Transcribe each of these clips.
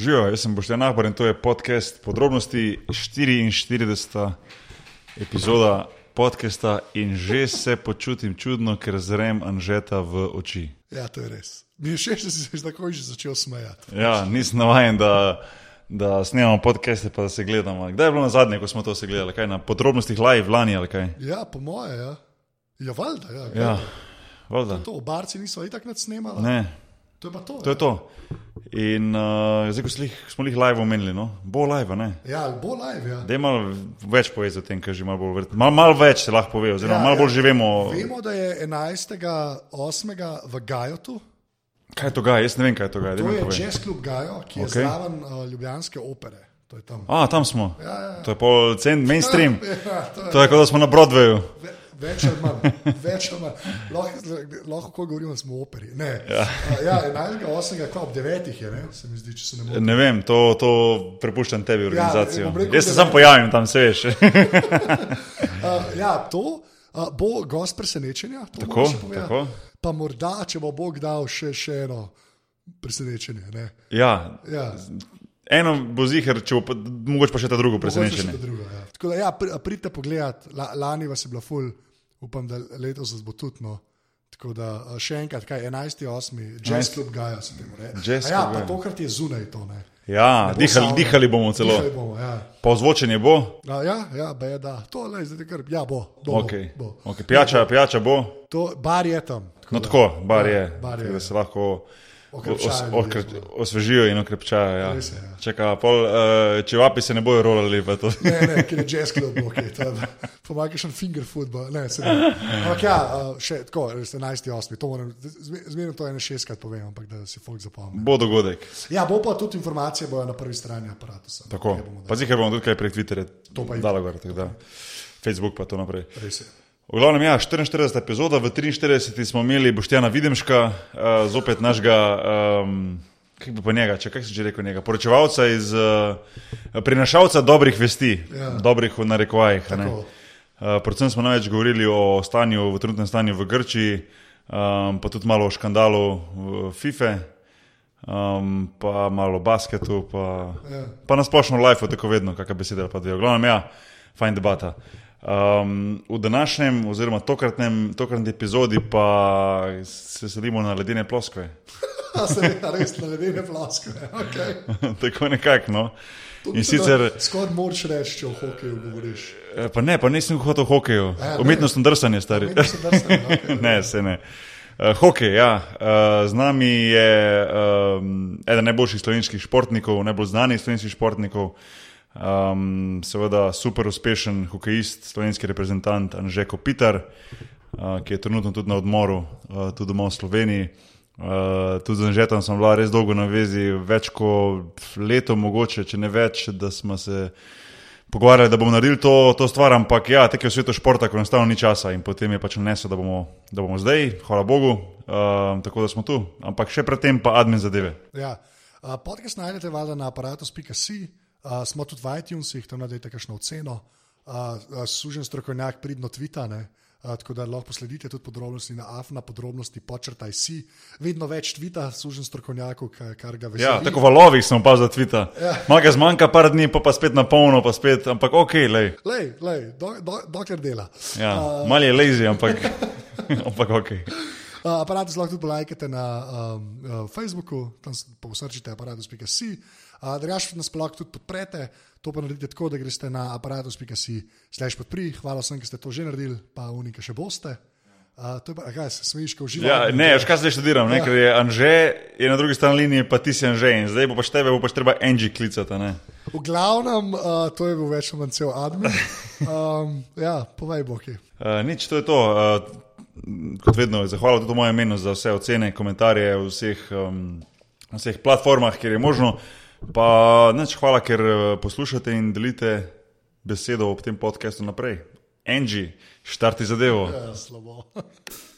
Živijo, jaz sem Boštjan Nahbar in to je podcast podrobnosti 44. epizoda podcasta in že se počutim čudno, ker zrem Anžeta v oči. Ja, to je res. Mi je všeč, da si se takoj že začel smejati. Ja, nisem navaden, da, da snemamo podcaste pa da se gledamo. Kdaj je bilo na zadnje, ko smo to se gledali? Kaj, na podrobnostih live lani ali kaj? Ja, po moje, ja. Ja, valjda, ja. Ja, valjda. To, barci niso itak nad snemali. Ne, To je to. to je to. In uh, zdaj, ko slih, smo jih live omenili, no? bo live, ne? Ja, bo live, ja. Da je malo več povedati o tem, kar že malo bolj verjetno. Mal, malo več se lahko pove, oziroma Ja, malo ja. bolj živimo. Vemo, da je 11.8. v Gajotu. Kaj je to ga? Jaz ne vem, kaj je to ga. To je jazz klub Gajo, ki je Ok. okay. zraven uh, Ljubljanske opere. To je tam. A, tam smo. Ja, ja, ja. To je pol cen, mainstream. Ja, to je, To je kot da smo na Broadwayu. Ve, več ali manj. Več ali manj. Lahko, lahko ko govorimo, smo v operi. Ne. Ja, uh, ja 11.8. kva ob 9. je, ne? se mi zdi, če se ne motim. Ne vem, to, to prepuščam tebi organizacijo. bom rekel, Jaz se sam pojavim tam, se veš. Uh, ja, to uh, bo gost presenečenja. Tako, tako. Pa morda, če bo Bog dal še, še eno presenečenje. Ne? Ja, Ja, eno bo zihar, če bo pa, mogoče pa še ta drugo presenečenje. drugo, ja. Tako da, ja, pri- pridite pogledat, La, lani vas je bila ful, upam, da letos bo tudi. No. Tako da še enkrat, kaj 11.8. Jazz Club Gaja se temu reče. Ja, pa tokrat je zunaj to. Ne. Ja, bo dihali, dihali bomo celo. Dihali bomo, ja. Pa ozvočenje bo. A, ja, ja, be, da. To, lej, zdaj, kar, ja, bo. bo, Okay. bo. Okay. Pijača, pijača bo. To, bar je tam. No da. tako, bar Ja, je, bar je, tako da ja. se lahko os, ljudje okre, smo. osvežijo in okrepčajo. Ja. Res je, ja. Čaka, pol, uh, če vapi se ne bojo rolali. Ne, ne, ker je jazz klub, okay, pomaga še finger football. Ne, se ne. Ampak ja, uh, še tako, res 11.8. To moram, zme- zmerno to ene šestkrat povem, ampak da si folk zapomni. Bo dogodek. Ja, bo pa tudi informacije bojo na prvi strani aparata. Tako. Pa zihar bomo tudi kaj prek Twitterja To pa je. dali gor, tako da. Facebook pa to naprej. Res je. V glavnem, ja, 44. epizoda, v 43. smo imeli Boštjana Videmška, uh, zopet našega, um, kako bi pa njega, če kaj si že rekel, njega, poročevalca iz, uh, prinašalca dobrih vesti, Ja. dobrih v narekovajih. Uh, predvsem smo največ govorili o stanju, v trenutnem stanju v Grčiji, um, pa tudi malo o škandalu FIFA, um, pa malo o basketu, pa, Ja. pa na splošno life, tako vedno, kakšna beseda pa dve. V glavnem, ja, fajn debata. Um, v današnjem, oziroma tokratnem, tokratnem epizodi pa se selimo na ledene ploskve. A se ne, a res na ledene ploskve. Okay. tako nekako. No. In sicer, Skoraj moraš reči, če o hokeju govoriš. eh, pa ne, pa nisem hotel o hokeju, A umetnostno drsanje, stari. Meni se drsne, okay. ne, se ne. Uh, hokej, ja. Uh, z nami je um, eden najboljših slovenskih športnikov, najbolj znanih slovenskih športnikov, um, seveda super uspešen hokejist, slovenski reprezentant Anžeko Pitar, uh, ki je trenutno tudi na odmoru, uh, tudi doma v Sloveniji. Uh, tudi z Anžetom sem bila res dolgo na vezi, več kot leto, mogoče, če ne več, da smo se pogovarjali, da bomo naredili to, to stvar, ampak ja, tek je v svetu športa, ko enostavno ni časa in potem je pač nanesel, da da bomo zdaj, hvala Bogu, uh, tako da smo tu, ampak še predtem pa admin zadeve. Ja. Uh, podcast najdete valjda na aparatus.com, uh, smo tudi v iTunesih, tam najdete kakšno oceno. Uh, Sužen strokovnjak pridno tvita, ne? Uh, tako da lahko posledite tudi podrobnosti na afna, podrobnosti počrtaj si. Vedno več tvita, sužen strokovnjaku, ka- kar ga veseli. Ja, tako valovih sem opazil za Twitter. Ja. Maga zmanjka par dni, pa, pa spet na polno, pa spet, ampak ok, lej. Lej, lej, do, do, dokler dela. Ja, uh, mal je lazy, ampak, ampak ok. Uh, aparatus lahko tudi lajkate na um, uh, Facebooku, tam s- posrčite aparatus.com. Drugač nas pa lahko tudi podprete, to pa naredite tako, da greste na aparatus.com. Slash podpri, hvala vsem, ki ste to že naredili, pa unika še boste. Uh, to je pa, kaj se smejiš, ko uživate. Ja, ne, veš, kaj zdaj študiram, ne, Ja. ker je Anže, je na drugi strani linije, pa ti si Anže in zdaj bo pač tebe, bo pač treba Angie klicati, a ne. V glavnem, uh, to je bil več ali manj cel admin. Um, ja, povej, Boki. Uh, nič, to je to. Uh, kot vedno, zahvala tudi v mojem imenu za vse ocene, komentarje v vseh, um, na vseh platformah, kjer je možno. Pa nič, hvala, ker uh, poslušate in delite besedo ob tem podkastu naprej. Angie, štarti zadevo. Ja, slabo.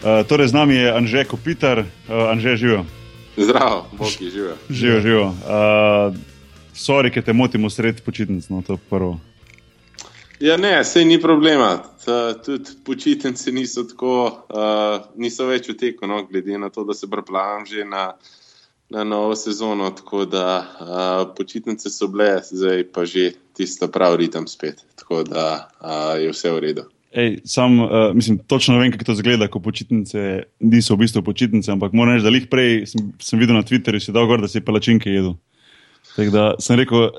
Uh, torej, z nami je Anže Kopitar, uh, Anže živijo. Zdravo, boki živijo. Živijo, živijo. Uh, sorry, ki te motimo sred počitnic, no to je prvo. Ja, ne, sej ni problema. Tudi počitnice niso tako, uh, niso več v teku, no, glede na to, da se preplavam že na, na novo sezono. Tako da uh, počitnice so bile, zdaj pa že tisto pravi ritem spet. Tako da uh, je vse v redu. Ej, sam, uh, mislim, točno vem, kako to zgleda, ko počitnice niso v bistvu počitnice, ampak moram reči, da jih prej sem, sem videl na Twitterju, si dal gor, da si palačinke jedel. Tako da sem rekel,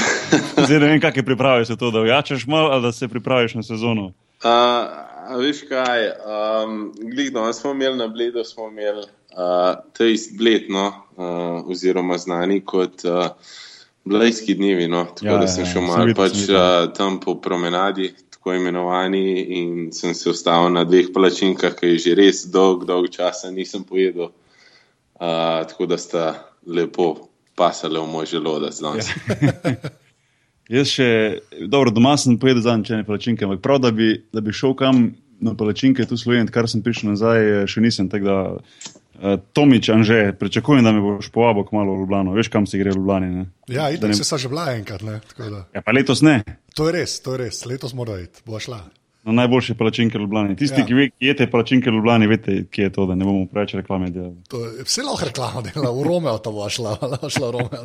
zdaj ne vem, kakšne priprave se to, da vjačeš malo ali da se pripraviš na sezono. Uh, veš kaj, um, gledno, smo imeli na bledu, smo imeli uh, te izbledno, uh, oziroma znani kot uh, blejski dnevi. No? Tako ja, da sem ja, šel malo pač, uh, tam po promenadi, tako imenovani, in sem se ustavil na dveh palačinkah, ki je že res dolg, dolg časa nisem pojedel. Uh, tako da sta lepo pasale v moj želodec danes. Ja. Jaz še, dobro, doma sem pojedel za nečene palačinke, ampak prav, da bi, da bi šel kam na palačinke, tu sloven, kar sem prišel nazaj, še nisem. Da, uh, Tomič, Anže, pričakujem, da me boš povabil kmalo v Ljubljano. Veš, kam si gre v Ljubljani? Ja, in ne... se že bila enkrat. Ja, pa letos ne. To je res, to je res. Letos mora iti, bo šla. No, najboljše palačinke v Ljubljani. Tisti, ja. ki jete palačinke v Ljubljani, veste, kje je to, da ne bomo preveč reklame delali. Vse lahko reklame dela, v Romeo to bo šla, šla Romeo.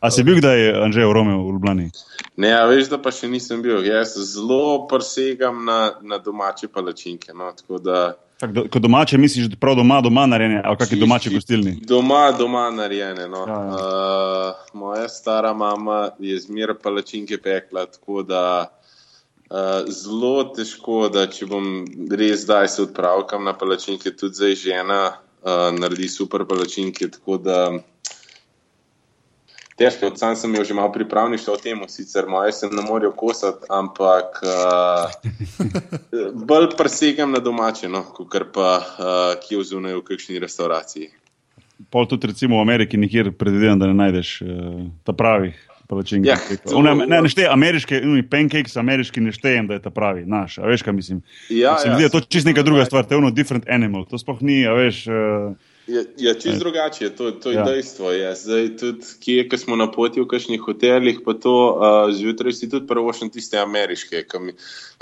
A si bil kdaj, Anže, v Romeo v Ljubljani? Ne, ja, veš, da pa še nisem bil. Jaz zelo presegam na, na domače palačinke. No, Tak, do, ko domače misliš, prav doma, doma narejene, ali kakšni domači gostilni? Doma, doma narejene. No. Ja, ja. Uh, moja stara mama je zmeraj palačinke pekla, tako da uh, zelo težko, da če bom res zdaj se odpravil na palačinke, tudi zdaj žena uh, naredi super palačinke. Tako da težko, sam sem jo že malo pripravništvo o tem, sicer moje se ne morejo kosati, ampak uh, bolj presegam na domače, no, kot pa uh, kje vzunaj v kakšni restauraciji. Pol tudi recimo v Ameriki nikjer predvidevam, da ne najdeš uh, ta pravih palačinke. Ja, ne, ne, ne štejem ameriške, no, pancakes, ameriški ne štejem, da je ta pravi, naš. A veš, kaj mislim? Ja, se mi ja, da je to čist neka druga stvar, to je ono different animal, to sploh ni, a veš. Uh, Ja, ja čist drugače, to, to je ja. dejstvo. Je. Zdaj, tudi, kje, ki smo na poti v kakšnih hotelih, pa to uh, zjutraj si tudi prvošen tiste ameriške, ki mi,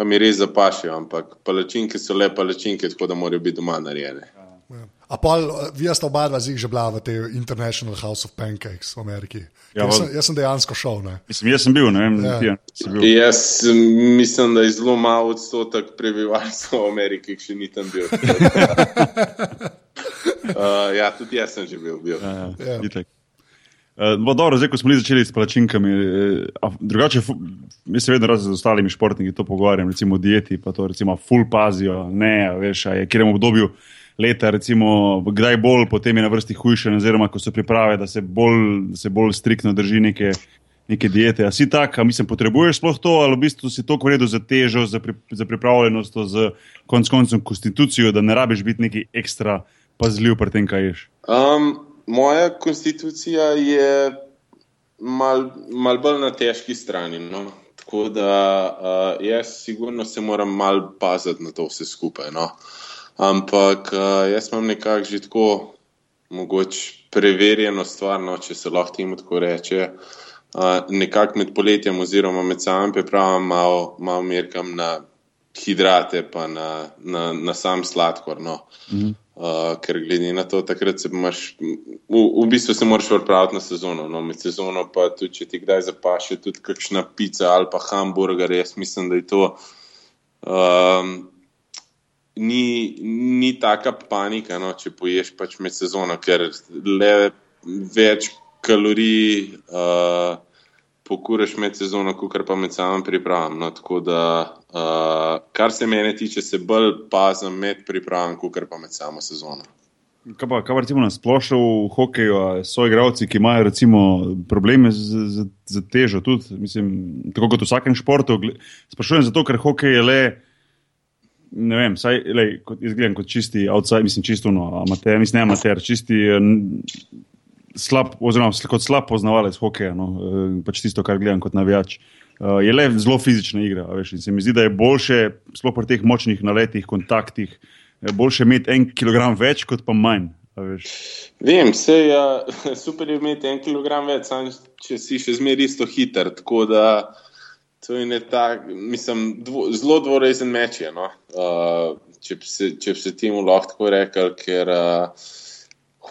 mi res zapašijo, ampak palačinke so le palačinke, tako da morajo biti doma narejene. Ja. A pa vi ste oba dva že bila v tej International House of Pancakes v Ameriki? Ja, jaz, sem, jaz sem dejansko šel. Mislim, jaz sem bil, ne vem, ja. kje bil. Jaz mislim, da je zelo malo odstotek prebivalstva v Ameriki, ki še ni tam bil. Uh, ja, tudi jaz sem že bil. bil. Ja, ja. Ja. Uh, dobro, zdaj, ko smo začeli s plačinkami, uh, drugače, mi se vedno z ostalimi športniki to pogovarjamo, recimo o dieti, pa to recimo full pazijo, ne, veš, je v obdobju leta, recimo, kdaj bolj, potem je na vrsti hujše, oziroma ko se priprave, da se bolj, da se bolj striktno drži neke, neke diete. A si tak, a mislim, potrebuješ sploh to, ali v bistvu si to kvedo za težo, za, pri, za pripravljenost, za konc koncem konstitucijo, da ne rabiš biti neki ekstra pazljiv pri tem, kaj ješ? Um, moja konstitucija je mal, mal bolj na težki strani. No? Tako da uh, jaz sigurno se moram mal paziti na to vse skupaj. No? Ampak uh, jaz imam nekako že tako mogoče preverjeno stvar, no, če se lahko temu tako reče. Uh, nekako med poletjem, oziroma med samim pripravom, malo, malo merkam na hidrate, pa na, na, na sam sladkor. No. Mm -hmm. Uh, ker glede na to, takrat se imaš, v, v bistvu se moraš pripraviti na sezono. No, med sezono pa tudi, če ti kdaj zapaše, tudi kakšna pica ali pa hamburger, jaz mislim, da je to. Um, ni, ni taka panika, no, če poješ pač med sezono, ker le več kalorij. Uh, pokuraš med sezono, kot pa med samim pripravom. No, tako da, uh, kar se mene tiče, se bolj pazim med pripravom, kot pa med samo sezono. Kaj pa, kaj recimo na splošno v hokeju, so igralci, ki imajo recimo, probleme z, z, z težo, tudi, mislim, tako kot v vsakem športu. Sprašujem zato, ker hokej je le. Ne vem, saj, lej, kot, izgledam kot čisti outside, mislim, čisto no, amater, mislim, ne amater, čisti slab, oziroma kot slab poznavalec hokeja, no, eh, pač tisto, kar gledam kot navijač. Uh, je le zelo fizična igra. Veš, se mi zdi, da je boljše, sploh pri teh močnih naletih, kontaktih, boljše imeti en kilogram več, kot pa manj. Vem, vse je ja, super imeti en kilogram več, sam, če si še zmeraj isto hiter. Tako da to je tako, mislim, dvo, zelo dvorezen meč je. No? Uh, če, bi se, če bi se temu lahko tako rekel, ker uh,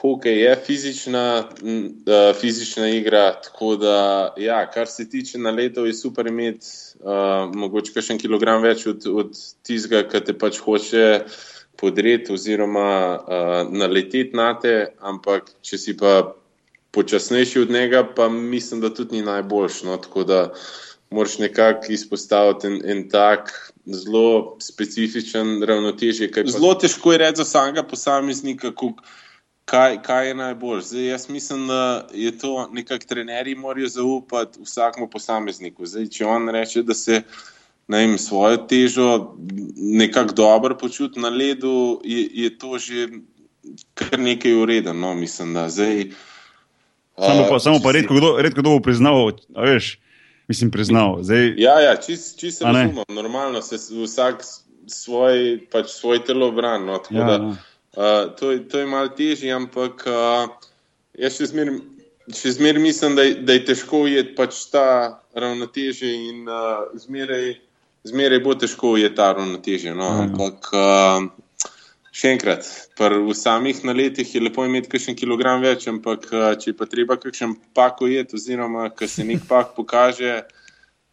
hokej je fizična, uh, fizična igra. Tako da, ja, kar se tiče na leto, je super imeti uh, mogoče še en kilogram več od, od tistega, kar te pač hoče podreti oziroma uh, naleteti na te, ampak če si pa počasnejši od njega, pa mislim, da tudi ni najboljš. No? Tako da moraš nekako izpostaviti en, en tak zelo specifičen ravnotežje. Zelo težko je reči za samega posameznika, kaj, kaj je najbolj. Zdaj, jaz mislim, da je to nekako trenerji morajo zaupati vsakmu posamezniku. Zdaj, če on reče, da se vem, svojo težo nekako dobro počuti na ledu, je, je to že kar nekaj uredno. No, mislim, da zdaj. Samo pa, uh, samo pa redko, kdo, redko kdo bo priznal, veš, mislim, priznal. Zdaj, ja, ja, čisto čist razumem, normalno se vsak svoj, pač svoj telo brani. No, ja, da, uh, to, to je malo težje, ampak uh, jaz še zmeraj. Še zmeraj mislim, da je, da je težko ujeti pač ta ravnoteže in uh, zmeraj zmeraj bo težko je ta ravnotežje. No? Mm. Ampak uh, še enkrat, v samih naletih je lepo imeti kakšen kilogram več, ampak uh, če pa treba kakšen pak ujeti, oziroma ker se nek pak pokaže.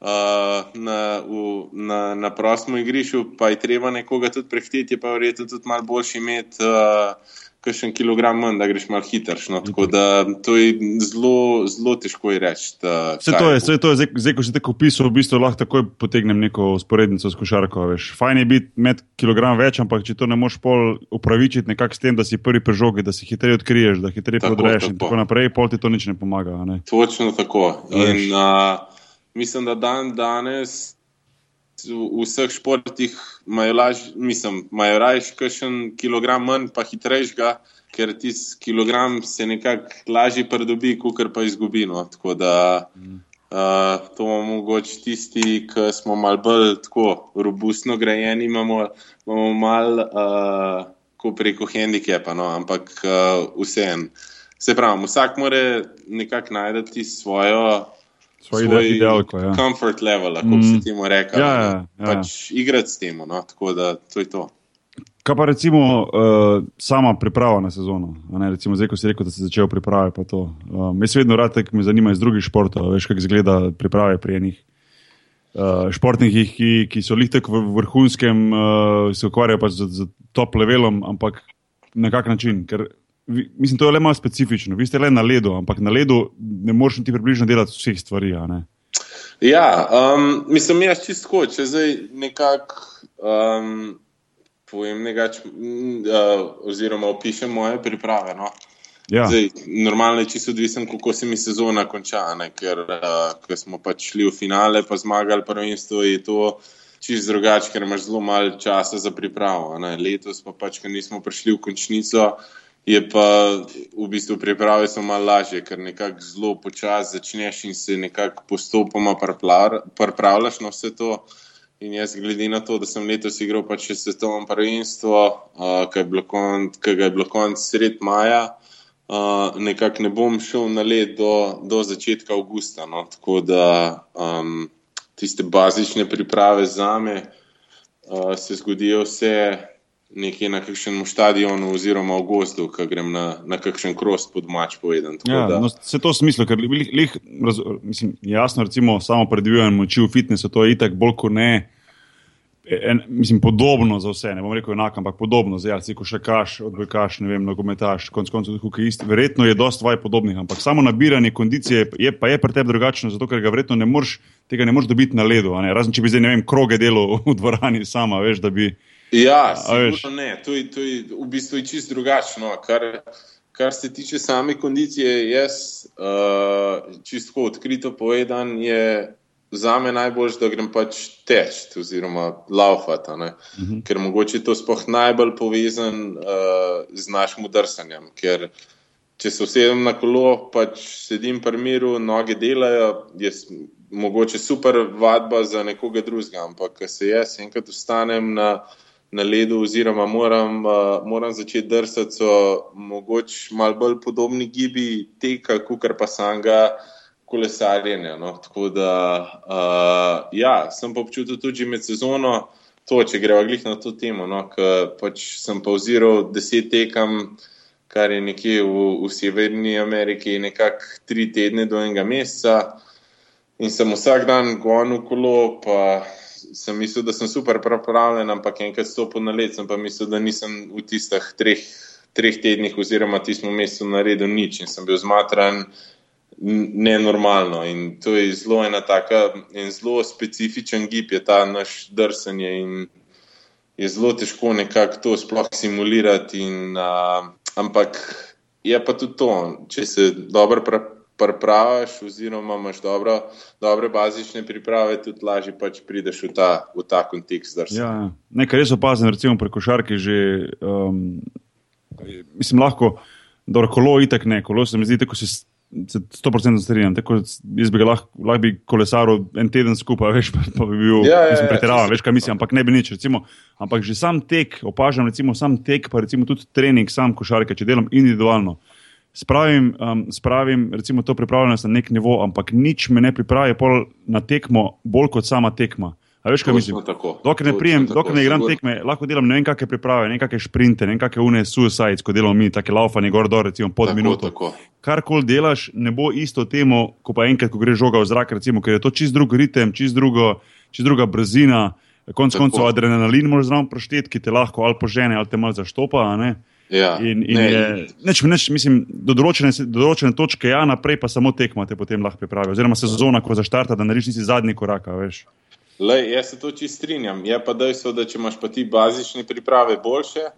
Uh, na, v, na, na prostem igrišču, pa je treba nekoga tudi prehiteti, pa je verjetno tudi malo boljši imeti uh, kakšen kilogram manj, da greš malo hitreje. No? Tako da to je zelo, zelo težko reči. Vse to je, vse to je, zdaj, zdaj ko si tako opisal, v bistvu lahko takoj potegnem neko sporednico s košarko. Veš. Fajn je biti med kilogram več, ampak če to ne moš pol upravičiti nekako s tem, da si prvi prežogi, da si hitreje odkriješ, da hitreje podreješ in tako naprej, pol ti to nič ne pomaga. Ne? Točno tako. In, uh, mislim, da dan danes v vseh športih imajo lažje, mislim, imajo raje kakšen kilogram manj, pa hitrejšega, ker ti kilogram se nekako lažje pridobi, kot pa izgubi. No. Tako da uh, to imamo mogoče tisti, ki smo mal bolj tako robustno grajeni, imamo, imamo mal uh, preko handikepa, no. ampak uh, vseeno. Se pravi, vsak mora nekako najti svojo svoj, svoj idealko, ja. comfort level, kako mm. se temu reče. Ja, ja, ja. Pač igrati s tem, no? tako da to je to. Kaj pa recimo uh, sama priprava na sezono? Recimo, zdaj, ko si rekel, da si začel pripravljati to. Um, jaz vedno rad, ker me zanima iz drugih športov, veš, kako izgleda priprave pri enih. Uh, športnikih, ki, ki so lihtek v vrhunskem, uh, se ukvarjajo pač z, z top levelom, ampak na kak način? Ker mislim, to je le malo specifično. Vi ste le na ledu, ampak na ledu ne moreš ti približno delati vseh stvari. Ja, um, mislim, jaz čisto, če zdaj nekako um, povem nekaj, uh, oziroma opišem moje priprave. No? Ja. Zdaj, normalno je čisto odvisen, kako se mi sezona konča, ne? ker uh, smo pač šli v finale, pa zmagali prvenstvo. Čisto drugače, ker imaš zelo malo časa za pripravo. Ne? Letos pa pač, ker nismo prišli v končnico, uh, Je pa v bistvu priprave so malo lažje, ker nekako zelo počasi začneš in se nekako postopoma pripravljaš na vse to. In jaz, glede na to, da sem letos igral pač svetovno prvenstvo, uh, ki ga je bilo konec sred maja, uh, nekako ne bom šel na let do, do začetka avgusta. No? Tako da um, tiste bazične priprave za me uh, se zgodijo vse nekje na kakšnem stadionu, oziroma v gozdu, ki grem na, na kakšen kros pod mač povedan. Ja, no, se to smislo, ker lih, lih, raz, mislim, jasno, recimo, samo predvidevam moči v fitnessu, to je itak bolj kot ne. En, mislim, podobno za vse, ne bom rekel enako, ampak podobno za vse, ko še kaš, odbojkaš, ne vem, nogometaš, konc koncev, tukaj isti. Verjetno je dosta vaj podobnih, ampak samo nabiranje kondicije je pa je pri tebi drugačno, zato ker ga verjetno ne moreš, tega ne moreš dobiti na ledu. Razen če bi zdaj, ne vem, kroge delo v dvorani sama, veš, da bi. Ja, sigurno ne. To je, to je v bistvu čist drugačno. Kar, kar se tiče same kondicije, jaz uh, čisto odkrito povedan, je za me najbolj, da grem pač teč oziroma laufati. Uh mhm. -huh. Ker mogoče to sploh najbolj povezan uh, z našim drsanjem. Ker če se usedem na kolo, pač sedim pri miru, noge delajo. Jaz, Mogoče super vadba za nekoga drugega, ampak se jaz enkrat ustanem na, na ledu, oziroma moram, uh, moram začeti drsati, so mogoče malo bolj podobni gibi teka, kot pa samega kolesarjenja. No. Tako da, uh, ja, sem pa občutil tudi med sezono, to, če greva glih na to temo, no, ker pač sem pauziral deset tekam. Kar je nekje v, v Severni Ameriki, nekako tri tedne do enega meseca, in sem vsak dan gonil kolo, pa sem mislil, da sem super pripravljen, ampak enkrat stopil na let, sem pa mislil, da nisem v tistih treh, treh tednih oziroma tistem mesecu naredil nič in sem bil zmatran nenormalno. In to je zelo ena taka in zelo specifičen gib, je ta naš drsanje in je zelo težko nekako to sploh simulirati. In, uh, ampak je pa tudi to, če se dobro pripravljaš pripravaš, oziroma imaš dobro, dobre bazične priprave, tudi lažje pač prideš v ta, v ta kontekst. Ja, ja, nekaj res opazim, recimo pri košarki. Že, um, mislim, lahko, da je kolo itek ne, kolo se mi zdi, da se. 100% strinjam, tako jaz bi lahko, lahko bi kolesaril en teden skupaj, veš, pa, pa bi bil ja, ja, ja pretiravan, veš, kaj mislim, ampak ne bi nič. Recimo, ampak že sam tek, opažam, recimo sam tek, pa recimo tudi trening, sam košarka, če delam individualno spravim, um, spravim recimo, to pripravljenost na nek nivo, ampak nič me ne pripravi na tekmo, bolj kot sama tekma. Veš, kaj mislim? Dokler ne, prijem, dokler ne igram tekme, lahko delam ne vem, kakšne priprave, ne vem, kakšne sprinte, ne vem, kakšne une suicides, ko delamo mi, take laufanje gor dol, recimo pod tako, minuto. Karkoli delaš, ne bo isto temo, ko pa enkrat, ko gre žoga v zrak, recimo, ker je to čist drug ritem, čist, drugo, čist druga brzina, konc koncev adrenalin moraš zraven prošteti, ki te lahko ali požene ali te malo zaštopa. Ja, in, in ne, je, neč, neč, mislim, do, določene, do določene točke, ja, naprej pa samo tekmate, potem lahko pripravijo. Oziroma sezona, ko zaštarta, da narediš ti zadnji korak. Le, jaz se to čisto strinjam. Je pa dejstvo, da če imaš pa ti bazične priprave boljše,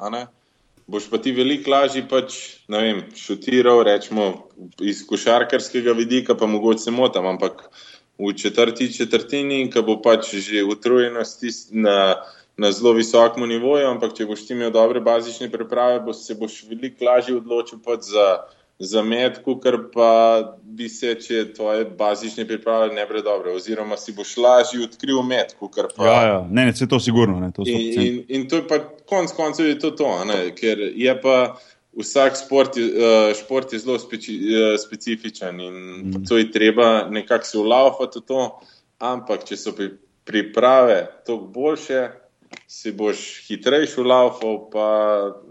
boš pa ti veliko lažje pač, šutiral, rečemo iz košarkarskega vidika, pa mogoče se motam, ampak v četrti četrtini, ki bo pač že utrujenost na na zelo visokem nivoju, ampak če boš imel dobre bazične priprave, bo se boš veliko lažje odločil za, za med, kar pa bi se, če tvoje bazične priprave ne bi bile dobre, oziroma si boš lažje odkril med. Pa, ja, ja, ne, ne, se to sigurno. Ne, to in, in, in to je pa konc koncev je to, to ne, ker je pa. Vsak sport, uh, šport je zelo speci, uh, specifičen in mm. to je treba nekako se ulaufati v to, ampak če so pri, priprave toliko boljše, si boš hitrejši v laufu, pa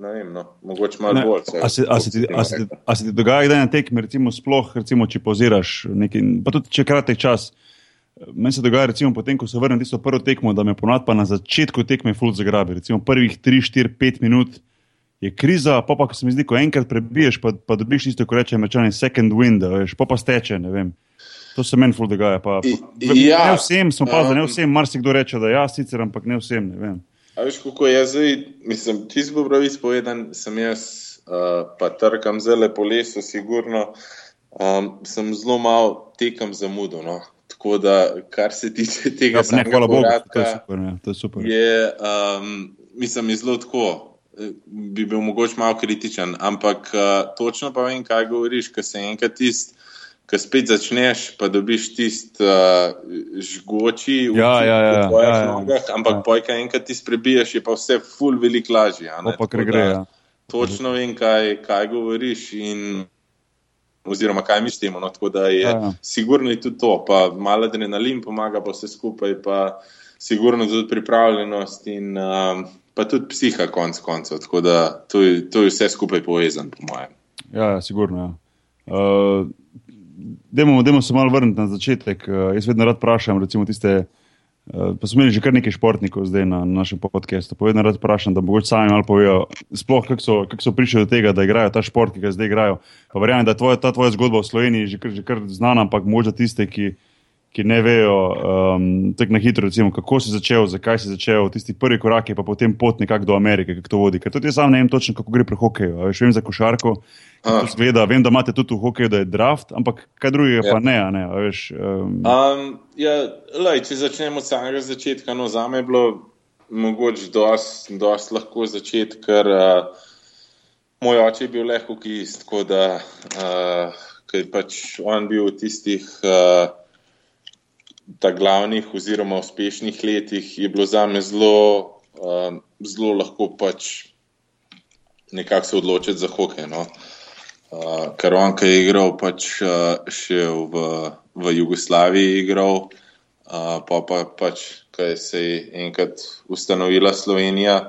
ne vem, no, mogoče malo ne, bolj. A se, a, se ti, a, se ti, a se ti dogaja, da na tekmi, recimo, sploh, recimo, če poziraš, neki, pa tudi če kratek čas. Meni se dogaja, recimo, potem, ko se vrnem tisto prvo tekmo, da me ponad pa na začetku tekme full zagrabi. Recimo prvih 3, 4, 5 minut je kriza, pa pa ko se mi zdi, ko enkrat prebiješ, pa, pa dobiš tisto, ko reče američani, second wind, veš, pa pa steče, ne vem. To se meni ful dogaja. Pa, pa, ja, ne vsem, sem pa um, ne vsem, marsikdo reče, da ja, sicer, ampak ne vsem. Ne a veš, kako je zdaj, mislim, čisto po pravi spovedan, sem jaz, uh, pa trkam zelo po lesu, sigurno, um, sem zelo mal tekam za mudo. No. Tako da, kar se tiče tega, ja, ne, hvala Bogu, to je super. Ne, to je super. Je, um, mislim, je zelo tako. Bi bil mogoče malo kritičen, ampak uh, točno pa vem, kaj govoriš, ker se enkrat tisti ki spet začneš, pa dobiš tisti uh, žgoči v ja, ja, ja, tvojih ja, ja, nogah, ampak ja. pojka enkrat ti sprebiješ, je pa vse ful veliko lažje. Pa kar gre. Ja. Točno vem, kaj, kaj govoriš in oziroma kaj mislimo. No, tako da je ja, ja. sigurno je tudi to, pa malo adrenalin pomaga, pa vse skupaj, pa sigurno tudi pripravljenost in um, pa tudi psiha konc koncev. Tako da to je, to je vse skupaj povezan, po mojem. Ja, ja sigurno. Ja. Uh, Dajmo se malo vrniti na začetek. Uh, jaz vedno rad vprašam, recimo, tiste. Uh, pa smo imeli že kar nekaj športnikov zdaj na, na našem podkastu. Povedno rad vprašam, da mogoče sami malo povejo, sploh kako so, kak so prišli do tega, da igrajo ta šport, ki ga zdaj igrajo. Pa verjamem, da je tvoja, ta tvoja zgodba v Sloveniji že kar, že kar znana, ampak možda tiste, ki, ki ne vejo um, tako na hitro, recimo, kako si začel, zakaj si začel, tisti prvi korak je pa potem pot nekako do Amerike, kako to vodi. Ker tudi sam ne vem točno, kako gre pri hokeju. Veš, vem za košarko. Zgleda, vem, da imate tudi v hokeju, da je draft, ampak kaj drugega ja. pa ne. ne veš, um... Um, ja, lej, če začnemo od samega začetka, no, za me je bilo mogoče dosti lahko začeti, ker uh, moj oče je bil le hokejist, tako da uh, je pač on bil v tistih uh, glavnih oziroma uspešnih letih, je bilo za me zelo uh, zelo lahko pač nekako se odločiti za hokej. No. Uh, ker on, ki je igral pač, uh, še v, v Jugoslaviji, igral, uh, pa, pa pač, ki se je enkrat ustanovila Slovenija,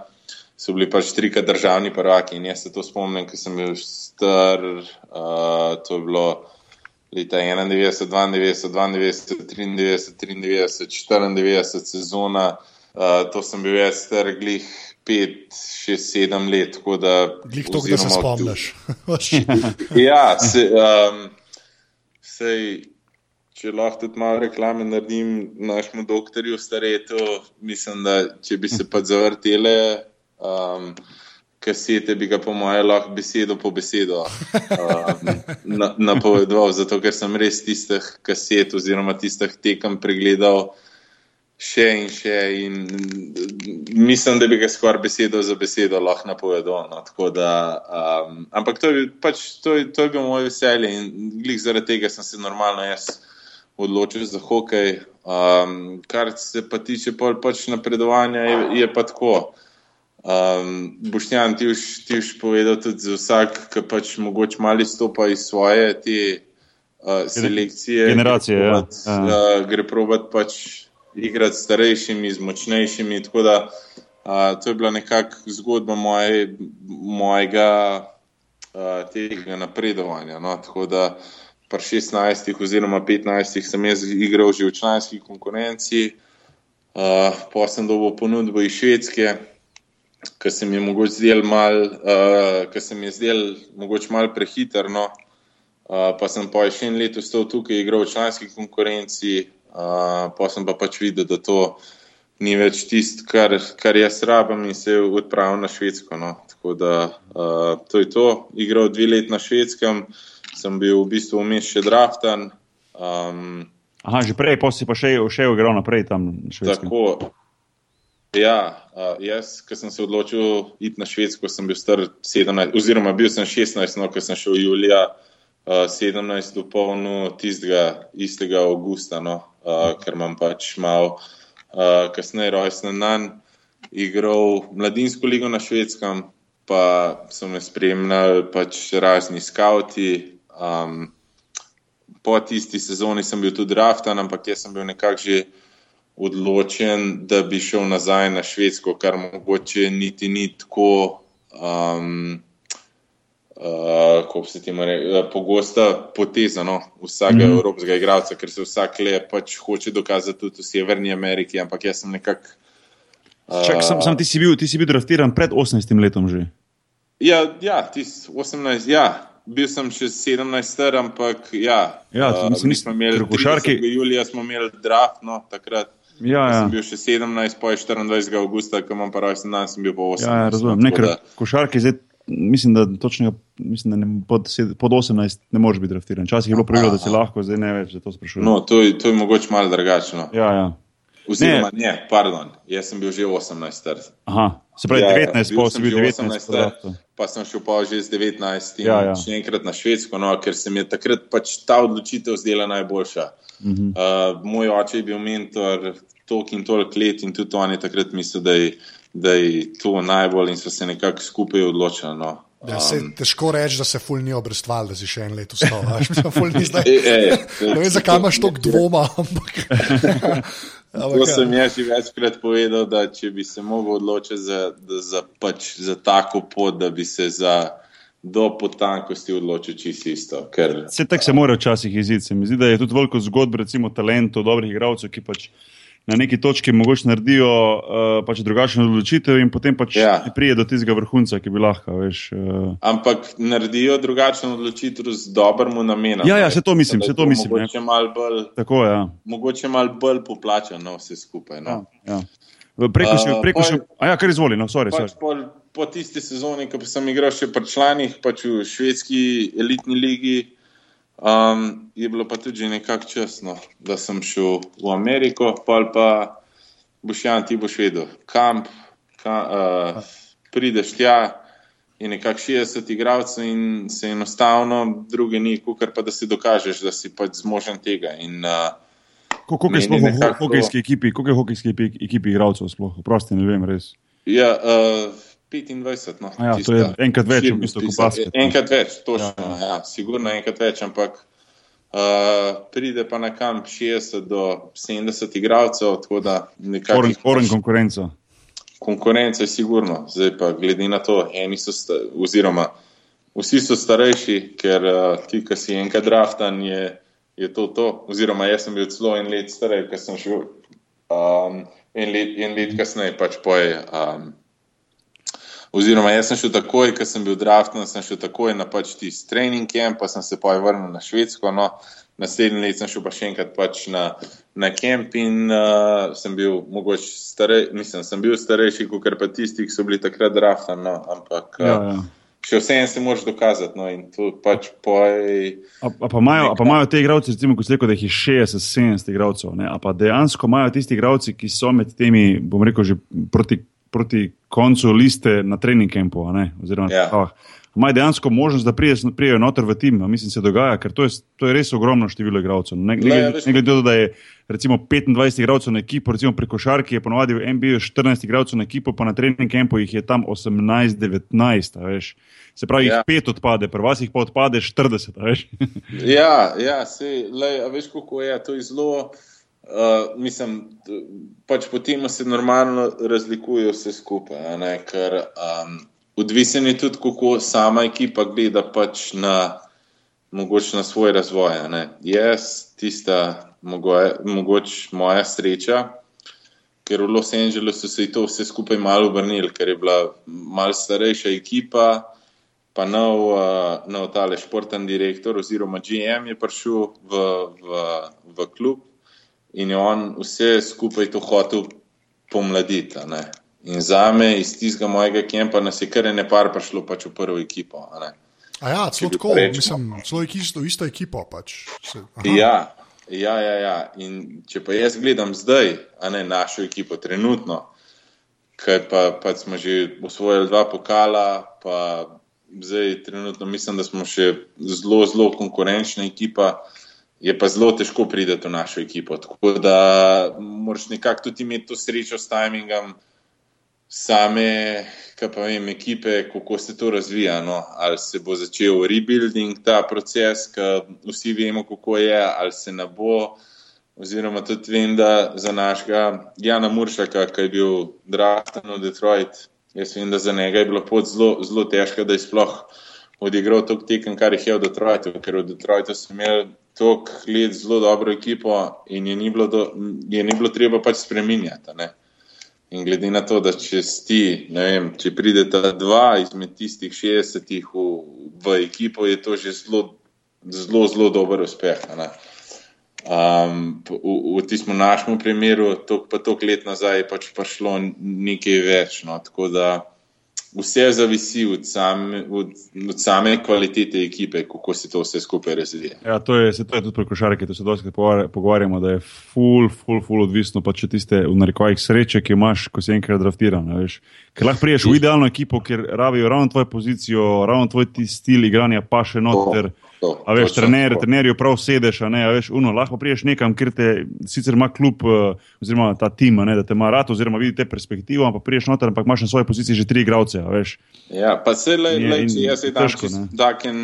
so bili pač trikrat državni prvaki. In jaz se to spomnim, ker sem bil star, uh, to je bilo leta 91, 92, 92, 93, 93, 94 sezona. Uh, to sem bil jaz star, glih pet, šest, sedem let. Glih to, da se spomniš. ja, se, um, sej, če lahko tudi malo reklame naredim našemu doktorju staretu, mislim, da če bi se pa zavrtele. Um, Kasete bi ga, po mojem, lahko besedo po besedo napovedoval, na zato ker sem res tistih kaset oziroma tistih tekem pregledal še in še. In mislim, da bi ga skoraj besedo za besedo lahko napovedal. No, da, um, ampak to je, pač, to, je, to je bilo moje veselje in glih zaradi tega sem se normalno jaz odločil za hokej. Um, kar se pa tiče pol, pač napredovanja, je, je pa tako. Um, Bošnjan, ti už povedal tudi za vsak, ki pač mogoče mali stopa iz svoje te uh, selekcije. Generacije, gre provat, ja. Uh, gre provat pač igrati s starejšimi, z močnejšimi. Tako da a, to je bila nekakšna zgodba moje, mojega a, tega napredovanja. No? Tako da pri 16 oziroma 15 sem jaz igral že v članski konkurenci, pa sem dobil ponudbo iz Švedske. Ker se mi je mogoče zdel mal, uh, ker se mi je zdel mogoče mal prehiter, no, uh, pa sem pa še en let ostal tukaj, igral v članski konkurenci, pa sem pa pač videl, da to ni več tisto, kar, kar jaz rabim in se odpravil na Švedsko. No. Tako da uh, to je to. Igral dve leti na Švedskem, sem bil v bistvu vmes še draftan. Um, Aha, že prej, pa si pa še, še igral naprej tam Švedskem. Tako. Ja, jaz, ko sem se odločil iti na Švedsko, sem bil star 17, oziroma bil sem 16, no, ko sem šel Julija uh, 17, v polno tistega istega avgusta. No ker imam pač malo kasneje rojsten dan, igral mladinsko ligo na švedskem, pa so me spremljali pač razni skavti. Um, po tisti sezoni sem bil tudi draftan, ampak jaz sem bil nekako že odločen, da bi šel nazaj na švedsko, kar mogoče niti ni tako. Um, uh, kako se ti reče, uh, pogosta poteza no, vsakega mm evropskega igralca, ker se vsak le pač hoče dokazati tudi v Severni Ameriki, ampak jaz sem nekako. Uh, Čak, sam, sam ti, si bil, ti si bil draftiran pred 18 letom že. Ja, ja ti si 18, ja. Bil sem še 17, ampak ja. Ja, uh, mi smo imeli košarki. Julija smo imeli draft, no, takrat. Ja, ja. Sem bil še 17, pa je 24. augusta, ko imam pa rojsten dan, sem bil pa 18. Ja, ja razumem. Nekaj košarki zdaj mislim, da, točnega, mislim, da ne, pod, pod 18 ne moreš biti draftiran. Včasih je bilo pravilo, da si lahko, zdaj ne več, da to sprašuješ. No, to, to je mogoče malo drugačno. Ja, ja. Oziroma, ne. ne, pardon, jaz sem bil že 18. Aha, se pravi ja, 19, pa si bil 19. 18, pa sem šel pa že z 19. Ja, ja. Še enkrat na Švedsko, no, ker se mi je takrat pač ta odločitev zdela najboljša. Uh -huh. uh, moj oče je bil mentor toliko in toliko let in tudi on je takrat mislil, da je da je to najbolj in so se nekako skupaj odločili. No. Ja, se, težko reči, da se ful ni obrestval, da si še en let ustal. Ne vem, zakaj imaš toliko dvoma. To sem jaz že večkrat povedal, da če bi se mogel odločiti za, za, pač, za tako pot, da bi se za do potankosti odločil čisto isto. Ker, se tako se mora včasih iziti. Se mi zdi, da je tudi veliko zgodb, recimo talentov, dobrih igralcev, ki pač na neki točki mogoče naredijo uh, pač drugačno odločitev, in potem pač ja. pride do tistega vrhunca, ki bi lahko. Veš, uh... Ampak naredijo drugačno odločitev z dobrim namenom. Ja, ja, se to mislim. Se to mislim mogoče malo bolj, Tako, ja. mogoče mal bolj poplačano vse skupaj. No. Ja, ja. Preko še, preko še, a ja, kar izvoli, no, sorry. Pač sorry. Po, po tisti sezoni, ko sem igral še pri članih, pač v švedski elitni ligi, Um, je bilo pa tudi nekako časno, da sem šel v Ameriko, pa pa boš jan ti boš vedel, kamp, kam, uh, prideš tja. Je nekako 60 igralcev in se enostavno, druge ni, kot pa da si dokažeš, da si pač zmožen tega. In, uh, Kako je sploh nekako... v hokejski ekipi, kako je v hokejski ekipi igralcev sploh? Prosti, ne vem res. Ja, uh, 25. No, ja, to je enkrat več, v bistvu, kot basket. Enkrat več, točno. Ja, ja. ja, sigurno enkrat več, ampak uh, pride pa na kamp 60 do 70 igralcev. Foreign, foreign konkurenco. Konkurence je sigurno, zdaj pa glede na to, eni so, sta, oziroma vsi so starejši, ker uh, ti, ki si enkrat draftan, je, je to to. Oziroma, jaz sem bil celo en let starej, ker sem šel um, en, let, en let kasneje, pač poje. Um, Oziroma, jaz sem šel takoj, ker sem bil draften, sem šel takoj na pač tisti trening camp, pa sem se pa vrnil na Švedsko. No, naslednji let sem šel pa še enkrat pač na, na camp in uh, sem bil mogoče starejši, mislim, sem bil starejši, kot pa tisti, ki so bili takrat draften. No, ampak. Uh, ja, ja. Še vse en se moraš dokazati. No, pač poj... a, a pa imajo te igralce, recimo, kot se reče, da jih je 60-70 igralcev. A pa dejansko imajo tisti igralci, ki so med temi, bom rekel, že proti proti koncu liste na trening kampu. Ja. Imajo dejansko možnost, da prijejo noter v tim, mislim, se dogaja, ker to je, to je res ogromno število igralcev. Ne, ne, ne glede na to, da je recimo 25 igralcev na ekipo, recimo pri košarki je ponovadi v NBA 14 igralcev na ekipo, pa na trening kampu jih je tam 18-19. Se pravi, ja. jih pet odpade, pri vas jih pa odpade 40. ja, ja, se, lej, veš, kako je to zelo. Uh, mislim, pač po tem se normalno razlikuje vse skupaj, ne, ker um, odvisen je tudi, kako sama ekipa gleda pač na, na svoj razvoj. Ne. Jaz, tista mogoče moja sreča, ker v Los Angelesu se je to vse skupaj malo obrnil, ker je bila mal starejša ekipa, pa nov, uh, nov tale športen direktor oziroma GM je prišel v, v, v klub in je on vse skupaj to hotel pomladiti. In za me iz tistega mojega kempa nas je kar ne par prišlo pač v prvo ekipo. A ja, celo tako, mislim, celo isto, isto ekipo pač. Ja, ja, ja, ja. In če pa jaz gledam zdaj, a ne našo ekipo trenutno, ker pa, pa smo že usvojili dva pokala, pa zdaj trenutno mislim, da smo še zelo, zelo konkurenčna ekipa je pa zelo težko priti v našo ekipo. Tako da moraš nekako tudi imeti to srečo s timingom same, kaj pa vem, ekipe, kako se to razvija. No? Ali se bo začel rebuilding ta proces, ki vsi vemo, kako je, ali se ne bo. Oziroma, tudi vem, da za našega Jana Muršaka, ki je bil draften v Detroit, jaz vem, da za njega je bilo pot zelo, zelo težko, da je sploh odigral to tekem, kar jih je v Detroitu, ker v Detroitu so imeli toliko let zelo dobro ekipo in je ni bilo, do, je ni bilo treba pač spremenjati. In glede na to, da če ti, ne vem, če pridete dva izmed tistih 60-ih v, v ekipo, je to že zelo, zelo, zelo dober uspeh. Um, v v tistem našem primeru, to, pa toliko let nazaj, je pač prišlo nekaj več. No, tako da vse zavisi od same, od, od same kvalitete ekipe, kako se to vse skupaj razvija. Ja, to je, to je tudi pri košarki, to se dosti pogovarjamo, da je full, full, full odvisno pa če tiste v narekovajih sreče, ki imaš, ko si enkrat draftiran. Ker lahko priješ v idealno ekipo, ker rabijo ravno tvojo pozicijo, ravno tvoj stil igranja, pa še noter. Oh. A veš, trener, trenerju prav sedeš, a ne, a veš, uno, lahko priješ nekam, kjer te sicer ima klub, eh, oziroma ta tim, ne, da te ima rad, oziroma vidi te perspektivo, ampak priješ noter, ampak imaš na svoji poziciji že tri igralce, a veš. Ja, pa se le, le, če jaz sedem taken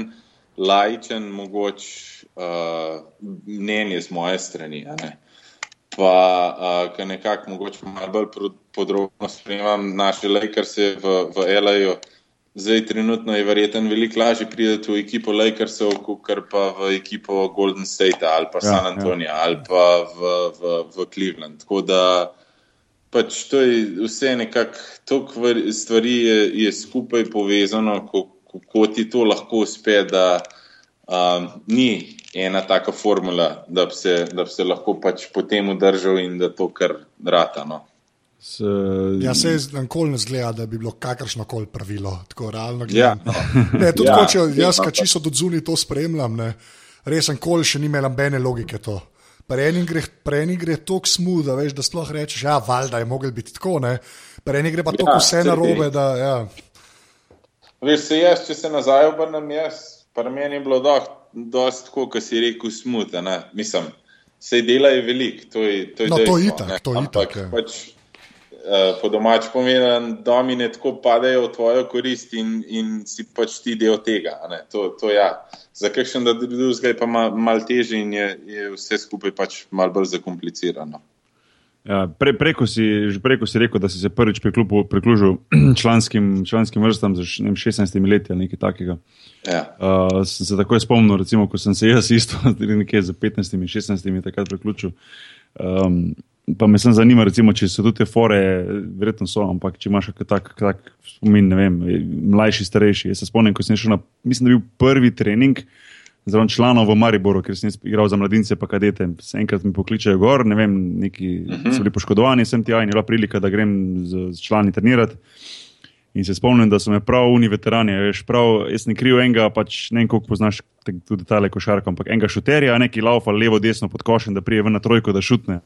lajčen, mogoč uh, mnenje z moje strani, a ne. Pa, uh, ker nekako mogoče malo bolj podrobno spremljam naše Lakerse v, v LA-ju. Zdaj, trenutno je verjetno veliko lažje priti v ekipo Lakersov, kot pa v ekipo Golden State ali pa ja, San ja. Antonio ja. ali pa v, v, v Cleveland. Tako da pač to je vse nekako, toliko stvari je, je skupaj povezano, kako ti to lahko uspe, da um, ni ena taka formula, da bi se, da bi se lahko pač potem udržal in da to kar rata. S, ja, se je nikoli ne zgleda, da bi bilo kakršno koli pravilo, tako realno. Ja. Ne, tudi ja. če jaz, ki čisto do zunaj to spremljam, ne, res nikoli še ni imel nobene logike to. Prejni gre, gre tako smud, da veš, da sploh rečeš, ja, valjda je mogel biti tako, ne. Prejni gre pa tako ja, vse na robe, da. Ja. Veš, se jaz, če se nazaj obrnem, jaz, pa meni je bilo dosti tako, kot si rekel, smud, mislim. Sej dela je veliko, to je, to je no, dejstvo, to itak, to itak, pač, uh, po domač pomeni, da domine tako padejo v tvojo korist in, in si pač ti del tega. To, to ja. Za kakšen drugega je pa mal, mal težje in je, je vse skupaj pač mal bolj zakomplicirano. Ja, pre, preko, si, preko si rekel, da si se prvič priključil članskim, članskim vrstam za 16 leti ali nekaj takega. Ja. Uh, sem se takoj spomnil, recimo, ko sem se jaz isto, nekje za 15, 16 takrat priključil. Um, pa me sem zanima, recimo, če so tudi te fore, verjetno so, ampak če imaš tak, tak spomin, ne vem, mlajši, starejši. Jaz se spomnim, ko sem šel na, mislim, da je bil prvi trening. Zdaj, članov v Mariboru, ker sem igral za mladince, pa kadete. Enkrat mi pokličejo gor, ne vem, neki uh mhm. -huh. so bili poškodovani, sem ti ajni, bila prilika, da grem z, z člani trenirati. In se spomnim, da so me prav uni veterani, veš, prav, jaz ne kriv enega, pač ne vem, koliko poznaš tudi tale košarka, ampak enega šuterja, neki laufa levo, desno pod košem, da prije ven na trojko, da šutne.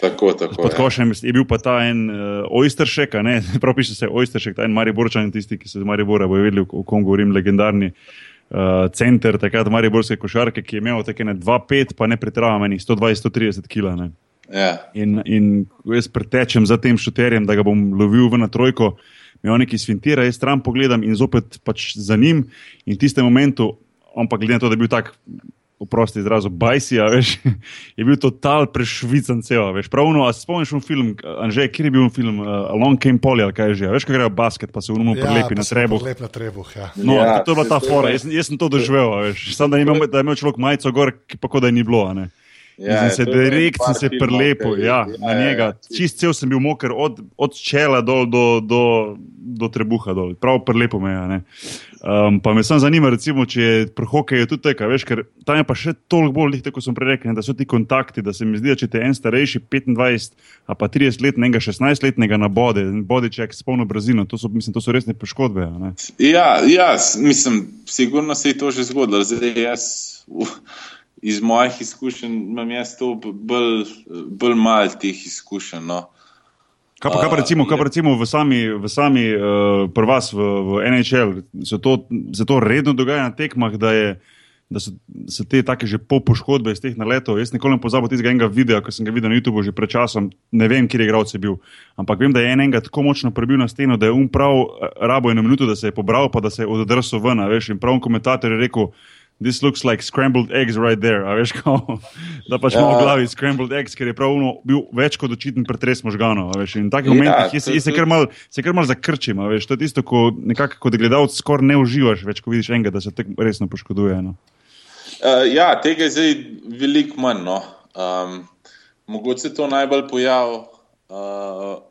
Tako, tako. Pod ja. košem je bil pa ta en uh, Oysteršek, prav piše se Oysteršek, ta en Mariborčan, tisti, ki so iz Maribora, bojo vedeli, o kom govorim, legendarni uh, center, takrat Mariborske košarke, ki je imel tako ne 2-5, pa ne pretiravam, 120-130 kg. Ja. In, in jaz pretečem za tem šuterjem, da ga bom lovil v na trojko, mi on neki svintira, jaz stran pogledam in zopet pač za njim. In v tistem momentu, on pa glede na to, da je bil tak oprosti izrazu, bajsija, veš, je bil total prešvican cel, veš, pravno, a spomniš v film, Anže, kjer je bil film uh, Long Came Poly, ali kaj je že, veš, kaj gre v basket, pa se v umu ja, prelepi na trebuh. Lep na trebuh, ja. No, ja, to je bila ta fora, jaz, jaz sem to doživel, veš, sam da, imel, da je imel človek majico gor, ki pa kot da je ni bilo, ne. Ja, se direkt sem se prelepo, ja, ja, na njega. Ja, ja. Čist cel sem bil moker od, od čela dol do, do, do trebuha dol. Prav prelepo me je. Um, pa me samo zanima, recimo, če je pri hokeju tudi tako, veš, ker tam je pa še toliko bolj, kot sem prej rekel, da so ti kontakti, da se mi zdi, da če te en starejši 25 ali pa 30 let, enega 16 letnega na bode, bode ček s polno brazino, to so, mislim, to so resne poškodbe. Ja, ja, mislim, sigurno se je to že zgodilo. Zdaj, jaz, iz mojih izkušenj imam jaz to bolj, bolj malo teh izkušenj. No. Kaj pa, kaj pa recimo, kaj pa recimo v sami, v sami uh, pri vas v, v NHL, se to, se to redno dogaja na tekmah, da, je, da so, so te take že po poškodbe iz teh naletov. Jaz nikoli ne pozabim tistega enega videa, ki sem ga videl na YouTubu že pred časom, ne vem, kje je igralec bil, ampak vem, da je enega tako močno prebil na steno, da je um prav eh, rabo eno minuto, da se je pobral, pa da se je odrsil ven, veš, in prav komentator je rekel, this looks like scrambled eggs right there. A veš, kao, da pač imamo ja. v glavi scrambled eggs, ker je pravno bil več kot očiten pretres možganov. In v takih ja, momentih ja, se kar mal, mal zakrčim. Veš, to je tisto, ko nekako kot gledalec skoraj ne uživaš, več ko vidiš enega, da se tako resno poškoduje. No. Uh, ja, tega je zdaj veliko manj. No. Um, mogoče se to najbolj pojavi uh,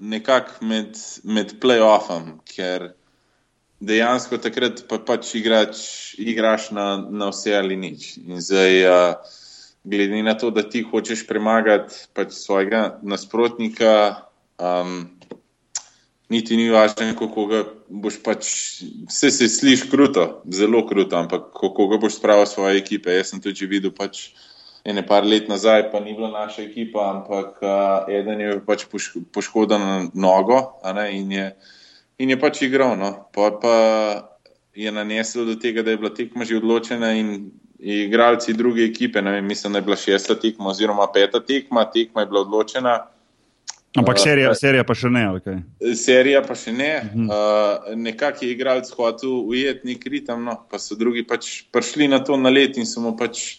nekako med, med playoffom, ker dejansko takrat pa pač igrač, igraš na, na vse ali nič. In zdaj, uh, glede na to, da ti hočeš premagati pač svojega nasprotnika, um, niti ni važno, kako ga boš pač, vse se sliši kruto, zelo kruto, ampak kako ga boš spravil svoje ekipe. Jaz sem tudi videl pač. Ene par let nazaj, pa ni bila naša ekipa, ampak uh, eden je pač poškodoval na nogo ne, in je uh, in je pač igral. No. Pa, pa je nanesel do tega, da je bila tekma že odločena in igralci druge ekipe, vem, mislim, da je bila šesta tekma oziroma peta tekma, tekma je bila odločena. Ampak serija, uh, serija pa še ne. Okay. Serija pa še ne. Uh -huh. uh, Nekako je igralec hotel ujeti nek ritem, no, pa so drugi pač prišli na to na let in so mu pač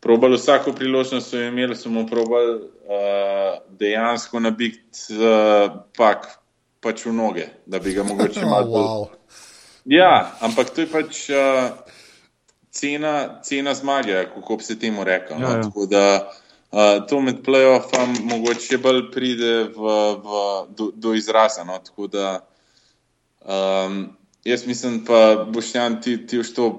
probali vsako priložnost, so imeli, so mu probali uh, dejansko nabiti uh, pak pač v noge, da bi ga mogoče malo bolj. Oh, wow. Ja, ampak to je pač uh, cena, cena zmage, kako bi se temu rekel. No? Ja, ja. Tako da uh, to med playoffom mogoče bolj pride v, v, do, do izraza. No? Tako da um, jaz mislim, pa boš ti, ti už to.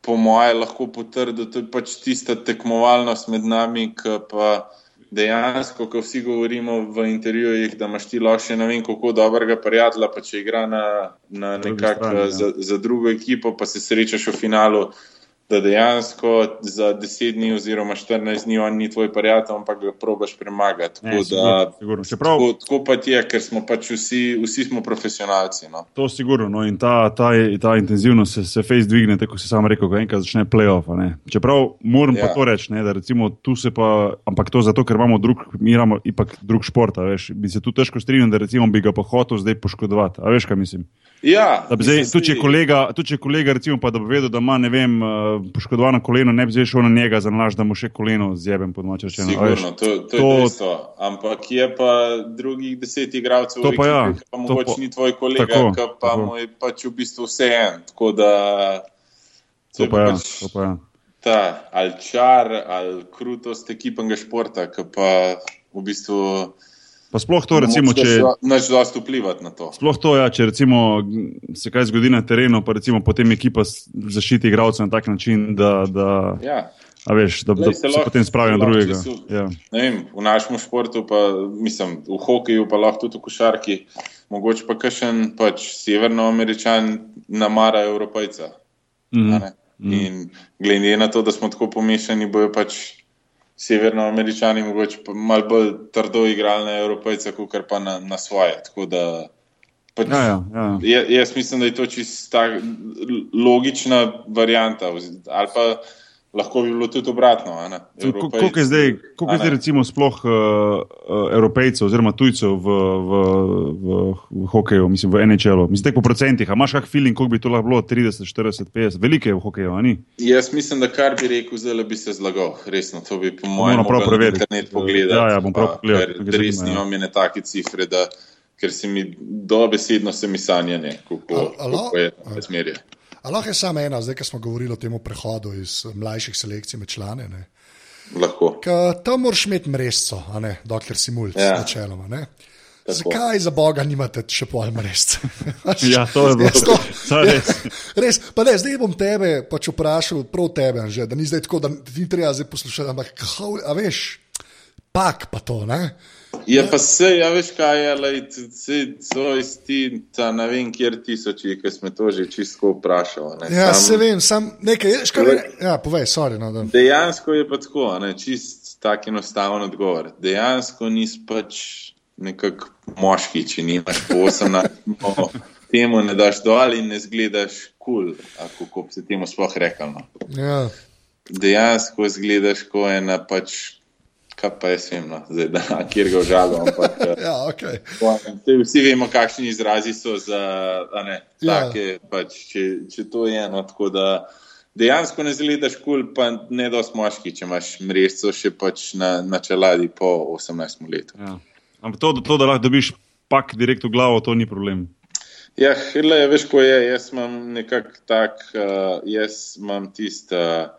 Po mojem, lahko potrdi, da je pač tista tekmovalnost med nami, ki pa uh, dejansko, ko vsi govorimo v intervjujih, da imaš ti lahko še ne vem, kako dobrega prijatelja, pa če igra na, na nekak strani, ja. za, za drugo ekipo, pa se srečaš v finalu, da dejansko za 10 dni oziroma 14 dni on ni tvoj prijatelj, ampak ga probaš premagati. Tako, Ne, da, sigurno, sigurno. Čeprav- tako, tako pa je, ker smo pač vsi, vsi smo profesionalci. No. To sigurno. No, in ta, ta, ta intenzivnost se, se face dvigne, tako si sam rekel, ko enkrat začne playoff. Čeprav moram ja. pa to reči, ne, da recimo tu se pa, ampak to zato, ker imamo drug, mi imamo ipak drug šport, veš, bi se tu težko strinjal, da recimo bi ga pa hotel zdaj poškodovati. A veš, kaj mislim? Ja, Da bi zdaj, tudi če kolega, tudi če kolega recimo, pa da bi vedel, da ima vem, eh, poškodovano koleno, ne bi zdaj šel na njega za nalaž, da mu še koleno zjebem pod moče. Sigurno, to, to, to to- je dejstvo. Ampak je pa drugih deset igralcev, To v pa ja, ki pa to mogoče pa- ni tvoj kolega, tako, ki pa tako. mu je pač v bistvu vse en. Tako da To je pa ja, pač to pa ja. ta ali čar ali krutost ekipnega športa, ki pa v bistvu Pa sploh to, recimo, če, Nač dosti vplivati na to. Sploh to, ja, če recimo se kaj zgodi na terenu, pa recimo potem ekipa zaščiti igralce na tak način, da, da, Ja. a veš, da, da Glej, se, se se lahko- potem spravi na drugega. čez- Ja. Vem, v našem športu, pa, mislim, v hokeju, pa lahko tudi v košarki, mogoče pa kakšen pač severnoameričan namara evropejca. A ne. In glede na to, da smo tako pomešani, bojo pač severnoameričani mogoče malo bolj trdo igrali na evropejce, kot pa na, na svoje. Tako da pač, Ja, ja, ja. Ja, jaz mislim, da je to čisto logična varijanta. Ali pa lahko bi bilo tudi obratno. a ne. Tudi ko- Evropejci- Koliko je zdaj, koliko je a zdaj recimo sploh uh, uh, evropejcev oziroma tujcev v, v, v, v hokeju, mislim v NHL-u? Mislim, tek po procentih, a imaš kak feeling, koliko bi to lahko bilo? 30, 40, 50, velike je v hokeju, a ni? Jaz mislim, da kar bi rekel, zdaj bi se zlagal. Resno, to bi po mojem moramo prav preveriti. internet pogledati. Ja, ja, bom prav pogledal, Res ja. nimam ene take cifre, da, ker se mi dobesedno se mi sanjanje, kako, kako je razmerje. A lahko je samo ena, zdaj, ko smo govorili o tem prehodu iz eh, mlajših selekcij med člane. Ne? Lahko. Ka, tam moraš imeti mrežco, a ne, dokler si mulj, Ja. načeloma. Ne? Zakaj za Boga nimate še pol mrežca? Ja, to je bilo. To- To je res. Res, pa ne, zdaj bom tebe pač vprašal, prav tebe, že, da ni zdaj tako, da ti treba zdaj poslušati, ampak kao, a veš, pak pa to, ne? Ja, pa se, ja, veš kaj je, lej, se, so isti, ta ne vem, kjer tisoči, ki smo to že čisto vprašali. ne. Ja, Sam- se vem, sam nekaj, veš, kaj, ja, povej, sorry, no, da. Dejansko je pa tako, a ne, čist tak enostaven odgovor. Dejansko nisi pač nekak moški, če nimaš po 18, no, temu ne daš dol in ne zgledaš kul, cool, kako se temu sploh rekel. No. Ja. Dejansko zgledaš kot ena pač, kaj pa jaz vem, no, zdaj, da kjer ga užalim, ampak. eh, Ja, okay. Saj Vsi vemo, kakšni izrazi so za a ne, Ja. take, pač, če, če to je eno. Tako da dejansko ne zgledaš kul, cool, pa ne dosti moški, če imaš mrežo še pač na, na čeladi po 18 letu. Ja. Ampak to, to, da lahko dobiš pak direkt v glavo, to ni problem. Ja, hele, veš, ko je, jaz imam nekako tak, uh, jaz imam tisti uh,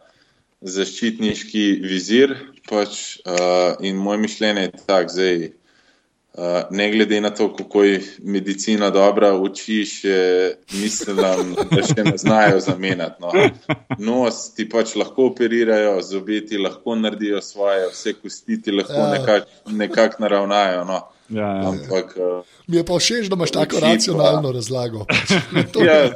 zaščitniški vizir pač, uh, in moje mišljenje je tak, zdaj, uh, ne glede na to, kako je medicina dobra, oči še mislim, da še ne znajo zamenjati. No. Nos ti pač lahko operirajo, zobe ti lahko naredijo svoje, vse kosti ti lahko Ja. nekako nekak naravnajo. No. Ja, ja. Ampak, uh, Mi je pa všeč, da imaš tako Oči pa- racionalno razlago. Pač. Ja,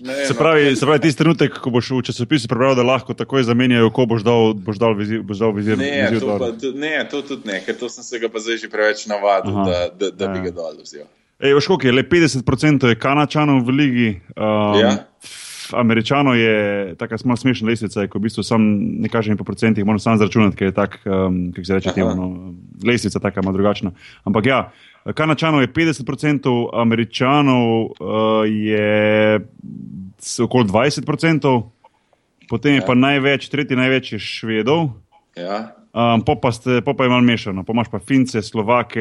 ne, Se no. pravi, se pravi, tisti trenutek, ko boš v časopisu prebral, da lahko takoj zamenjajo, ko boš dal, boš dal vizir. Boš dal vizir, Ne, vizir to, pa, to, ne, to tudi ne, ker to sem se ga pa zdaj že preveč navadil, Aha. da, da, da bi Ja. ga dol vzel. Ej, veš, koliko je, le 50% je kanačanov v ligi. Um, Ja. Američano je tako malo smešna lestvica, ko v bistvu sam ne kažem po procentih, moram sam zračunati, ker je tako, um, kako se reče, temu, no, lestvica taka malo drugačna. Ampak ja, Kanačanov je 50%, Američanov uh, je okoli 20%, potem je Ja. pa največ, tretji največ je Švedov. Ja, Um, po, pa ste, po pa je malo mešano, pa imaš pa Fince, Slovake,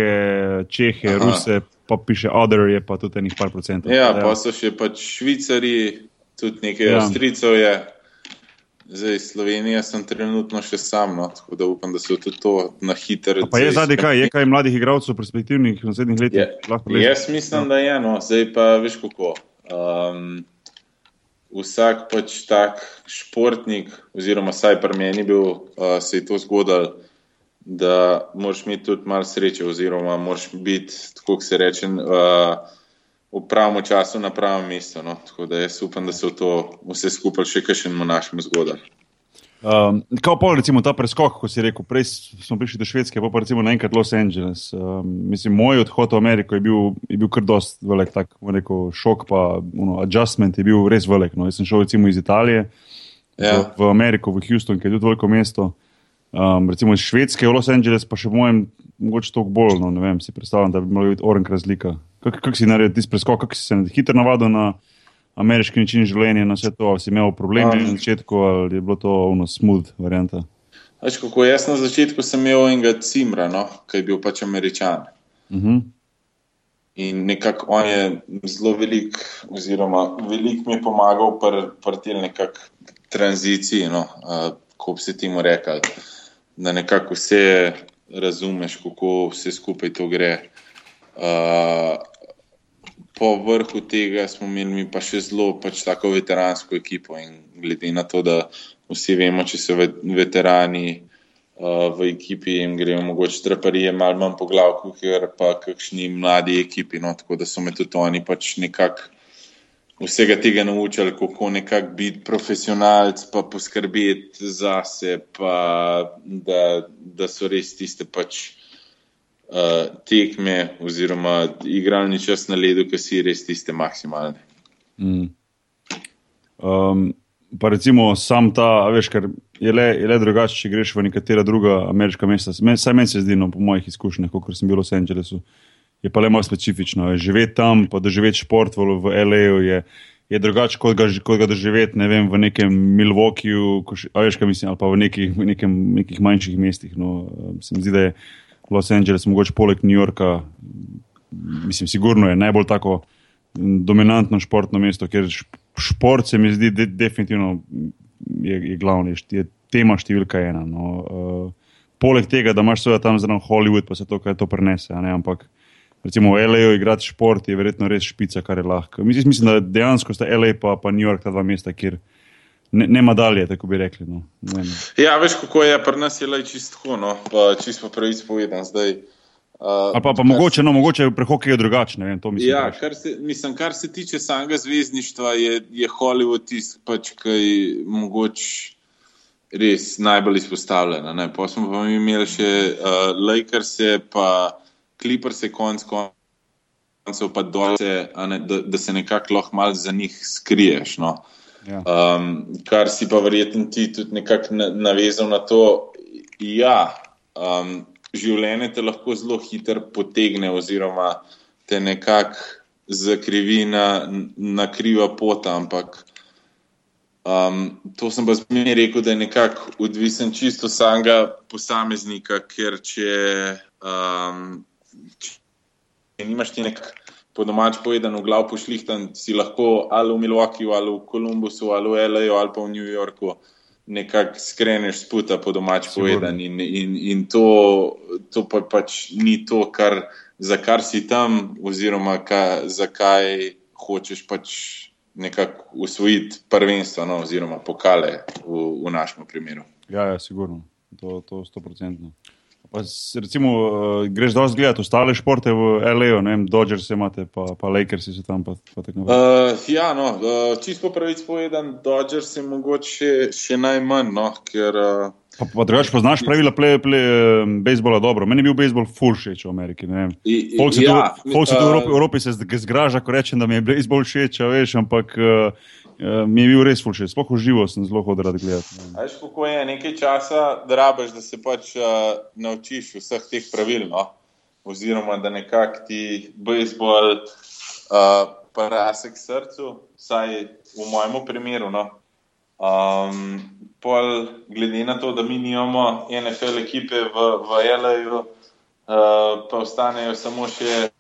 Čehe, Aha. Ruse, pa piše Other, je pa tudi enih par procentov. ja, pa so še pač Švicari, tudi nekaj Ja. ja. Avstrijcev je. Zdaj, Slovenija sem trenutno še sam, no, tako da upam, da so tudi to na hitro. Pa je zadnji kaj, je kaj mladih igralcev perspektivnih v naslednjih letih? Je, jaz mislim, da je, no, zdaj pa veš kako. Um, vsak pač tak športnik, oziroma saj pri meni bil, uh, se je to zgodilo, da moraš imeti tudi malo sreče, oziroma moraš biti, tako se reče, uh, v pravem času na pravem mestu. No. Tako da jaz upam, da se v to vse skupaj še kaj še našemu zgodaj. Um, kaj pa recimo ta preskok, ko si rekel, prej smo prišli do Švedske, pa pa recimo naenkrat Los Angeles. Um, mislim, moj odhod v Ameriko je bil, je bil kar dost velik, tak rekel, šok, pa uno, adjustment je bil res velik. No. Jaz sem šel recimo iz Italije ja. v, v Ameriko, v Houston, ki je tudi veliko mesto. Um, recimo iz Švedske v Los Angeles, pa še mojem, mogoče toliko bolj, no, ne vem, si predstavljam, da bi morala biti orenk razlika. Kako kak si naredil tisti preskok, kako si se hitro navadil na ameriški način življenja, na vse to, ali si imel probleme um, na začetku, ali je bilo to ono smooth varianta? Veš, kako jaz na začetku sem imel enega cimra, no, ki je bil pač američan. Uh mhm. -huh. In nekako on je zelo velik, oziroma velik mi je pomagal pri pr tej nekakšni tranziciji, no, uh, ko bi se temu rekel, da nekako vse razumeš, kako vse skupaj to gre. Uh, po vrhu tega smo imeli pa še zelo pač tako veteransko ekipo. In glede na to, da vsi vemo, če so veterani uh, v ekipi in grejo mogoče traparije malo manj po glavku, ker pa kakšni mladi ekipi. No, tako da so me tudi oni pač nekako. Vsega tega naučili, kako nekako biti profesionalc, pa poskrbeti za sebe, da, da so res tiste pač uh, tekme oziroma igralni čas na ledu, ki si res tiste maksimalne. Mm. Um, pa recimo sam ta, veš, ker je le, je le drugače, če greš v nekatera druga ameriška mesta. Saj meni se zdi, no, po mojih izkušnjah, kot sem bil v Los Angelesu, je pa le malo specifično. Živeti tam, pa doživeti šport v, v L.A.U. je. Je drugače, kot ga, kot ga doživeti ne vem, v nekem Milwaukeeju, veš, mislim, ali pa v nekih, v nekem, nekih manjših mestih. No, se mi zdi, da je Los Angeles, mogoče poleg New Yorka, mislim, sigurno je najbolj tako dominantno športno mesto, ker šport se mi zdi de, definitivno je, je glavni, je tema številka ena. No. Uh, poleg tega, da imaš seveda tam zraven Hollywood, pa se to, kaj to prenese, ne, ampak. Recimo v LA igrati šport je verjetno res špica, kar je lahko. Mislim, mislim da dejansko sta LA pa, pa New York ta dva mesta, kjer ne, nema dalje, tako bi rekli. No. Ja, veš, kako je, pri nas je le čisto, no, pa čisto pravic povedan. Zdaj, uh, pa, pa kar mogoče, no, mogoče prehok je drugačen. Mislim, ja, kar se, mislim, kar se tiče samega zvezdništva, je, je Hollywood tisti, pač, ki je mogoče. Res najbolj izpostavljena. Pa smo pa imeli še uh, Lakers, pa Clippers, konc koncev, pa dolce, da, da se nekako lahko malo za njih skriješ. No. Uh, Um, kar si pa verjetno ti tudi nekako navezal na to, da ja, um, življenje te lahko zelo hitro potegne, oziroma te nekako zakrivi na, na kriva pot. Ampak um, to sem pa zmeraj rekel, da je nekako odvisen čisto samega posameznika, ker če, um, če nimaš ti nekaj po domač povedano, glav pošlihtan, si lahko ali v Milwaukeeju, ali v Kolumbusu, ali v L.A.U. ali pa v New Yorku nekako skreneš sputa po domač povedano. In, in, in to, to pa pač ni to, kar, za kar si tam, oziroma ka, zakaj hočeš pač nekako usvojiti prvenstvo, no, oziroma pokale v, v našem primeru. Ja, ja, sigurno, to je sto procentno. Pa, recimo, uh, greš dosti gledati ostale športe v L.A., ne vem, Dodgers imate, pa, pa Lakers so tam. Pa, pa uh, ja, no, uh, čisto pravic povedan, Dodgers je mogoče še, najmanj, no, ker. Uh, Pa, pa drugače poznaš pravila play, play, uh, bejzbola dobro. Meni je bil bejzbol full všeč v Ameriki. Folk se ja, tu v Evropi, Evropi se zgraža, ko rečem, da mi je bejzbol všeč, veš, ampak uh, Uh, mi je bil res fulšen, sploh uživo sem zelo hodil gledati. Veš, kako je nekaj časa, da rabiš, da se pač uh, naučiš vseh teh pravil, no? oziroma da nekako ti bejzbol uh, parase k srcu, vsaj v mojem primeru. No? Um, pol, glede na to, da mi nimamo NFL ekipe v, v L.A., uh, pa ostanejo samo še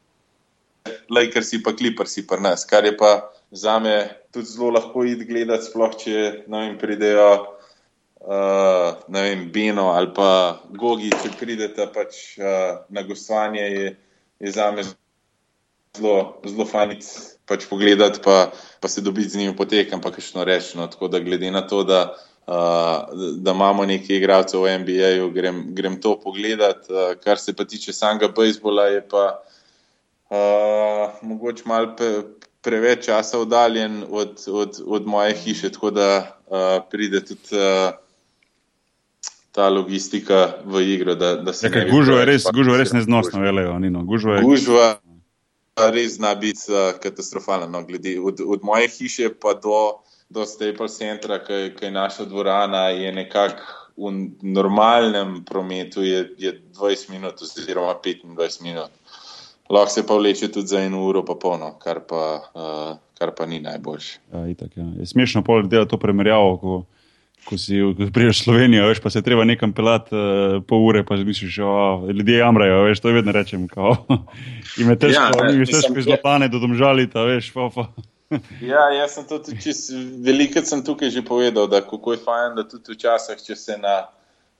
Lakersi, pa Clippersi, pa nas, kar je pa za me tudi zelo lahko id gledati, sploh če vem, pridejo uh, vem, Bino ali pa Gogi, če pridete pač, uh, na gostovanje, je, je za me zelo, zelo fajn pač pogledati, pa, pa se dobiti z njimi potekam, pa kakšno rečeno. Tako da glede na to, da. Uh, da imamo nekaj igralcev v NBA-ju, grem, grem to pogledat. Uh, kar se pa tiče samega bejzbola, je pa uh, mogoče malo preveč časa oddaljen od, od, od moje hiše, tako da uh, pride tudi uh, ta logistika v igro. Da, da se ne bi gužva je preveč res, gužva je res parkirali. neznosno, velejo, Nino. Gužva je, Gužva res zna biti uh, katastrofalna. No, glede, od, od moje hiše pa do, do Staples centra, ki je naša dvorana, je nekako v normalnem prometu je, je 20 minut oziroma 25 minut. Lahko se pa vleče tudi za eno uro, pa polno, kar pa, uh, kar pa ni najboljše. ja, itak, ja. je smešno pol delati to primerjavo, ko, ko si ko prideš v Slovenijo, veš, pa se treba nekam pelati uh, pol ure, pa misliš, da ljudje jamrajo, veš, to vedno rečem. Kao. In me težko, Ja, ne, mi težko iz Lopane do domžalita, veš, pa, pa. Ja, jaz sem tudi veliko sem tukaj že povedal, da kako je fajn, da tudi včasih, če se na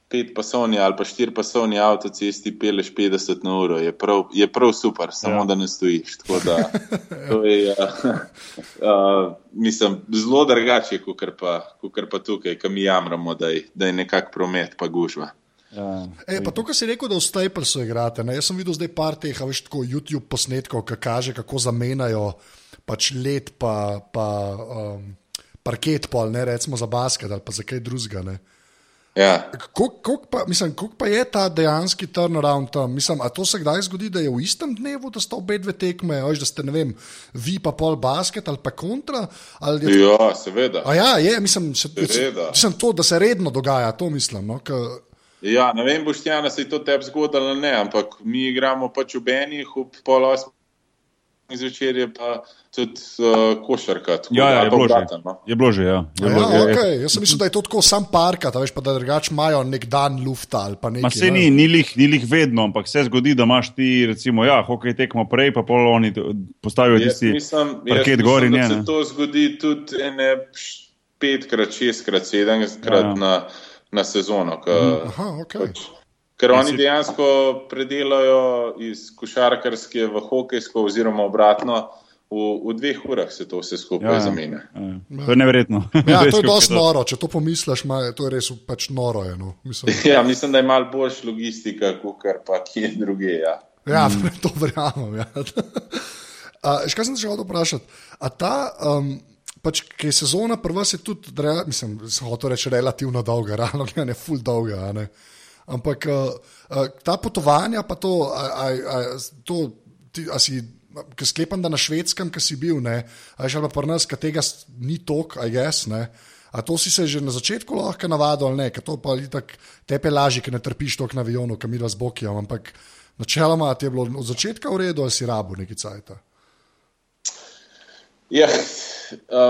pet pasovni ali pa štiri pasovni avtocesti peleš 50 na uro, je prav, je prav super, samo Ja. da ne stojiš. Tako da to je, uh, uh, mislim, zelo drugače, kot pa, kakor pa tukaj, ki mi jamramo, da je, da je nekak promet pa gužva. Ja, E, pa to, kar si rekel, da v Staplesu igrate. Ne? Jaz sem videl zdaj par teh, a veš, tako YouTube posnetkov, ki kaže, kako zamenjajo pač let, pa, pa um, parket, pol, ne recimo za basket ali pa za kaj drugega. Ja. Kako pa, mislim, pa je ta dejanski turnaround tam? Mislim, a to se kdaj zgodi, da je v istem dnevu, da sta obe dve tekme, veš, da ste, ne vem, vi pa pol basket ali pa kontra? Ali je, ja, seveda. a ja, je, mislim, se, Seveda. mislim, to, da se redno dogaja, to mislim. No, ka, Ja, ne vem, Boštjana, se je to tebi zgodilo ali ne, ampak mi igramo pač v Benih, ob pol osmih zvečer je pa tudi uh, košarka. tako ja, ja, je pa bilo že. obraten, no. Je bilo že, ja. Je A bilo, Ja, je, je. okay. Jaz sem mislil, da je to tako sam parka, veš, pa da drugače imajo nek dan lufta ali pa Ma nekaj. se ne. ni, ni, lih, ni lih vedno, ampak se zgodi, da imaš ti, recimo, ja, hokej tekmo prej, pa pol oni postavijo tisti parket gor in je. se ne. to zgodi tudi ene petkrat, šestkrat, sedemkrat Ja. ja. na, na sezono. Ka, Aha, okay. Ker oni si- dejansko predelajo iz košarkarske v hokejsko, oziroma obratno, v, v dveh urah se to vse skupaj Ja, ja, ja. zamenja. Ja, To je neverjetno. Ja, to je dosti noro, če to pomisliš, ma, to je res pač noro. Je, no. Mislim, Ja, mislim, da je malo boljša logistika, kot pa kje druge. Ja. ja, to verjamem. Ja. A, še kaj sem želel vprašati? A ta, um, pač, ki je sezona prva, se tudi, mislim, hotel reči relativno dolga, realno gledano je full dolga. a ne. Ampak uh, uh, ta potovanja, pa to, a, a, a, to ti, a si. Ki sklepam, da na švedskem, ki si bil, ne, a je že pa pri nas, ki tega ni tok, a jaz ne. A to si se že na začetku lahko navadil ali ne, ker to pa je tako tepe lažje, ker ne trpiš tok na avionu, kam mi dva z bokijem, ampak načeloma ti je bilo od začetka v redu, ali si rabo neki cajt. Ja,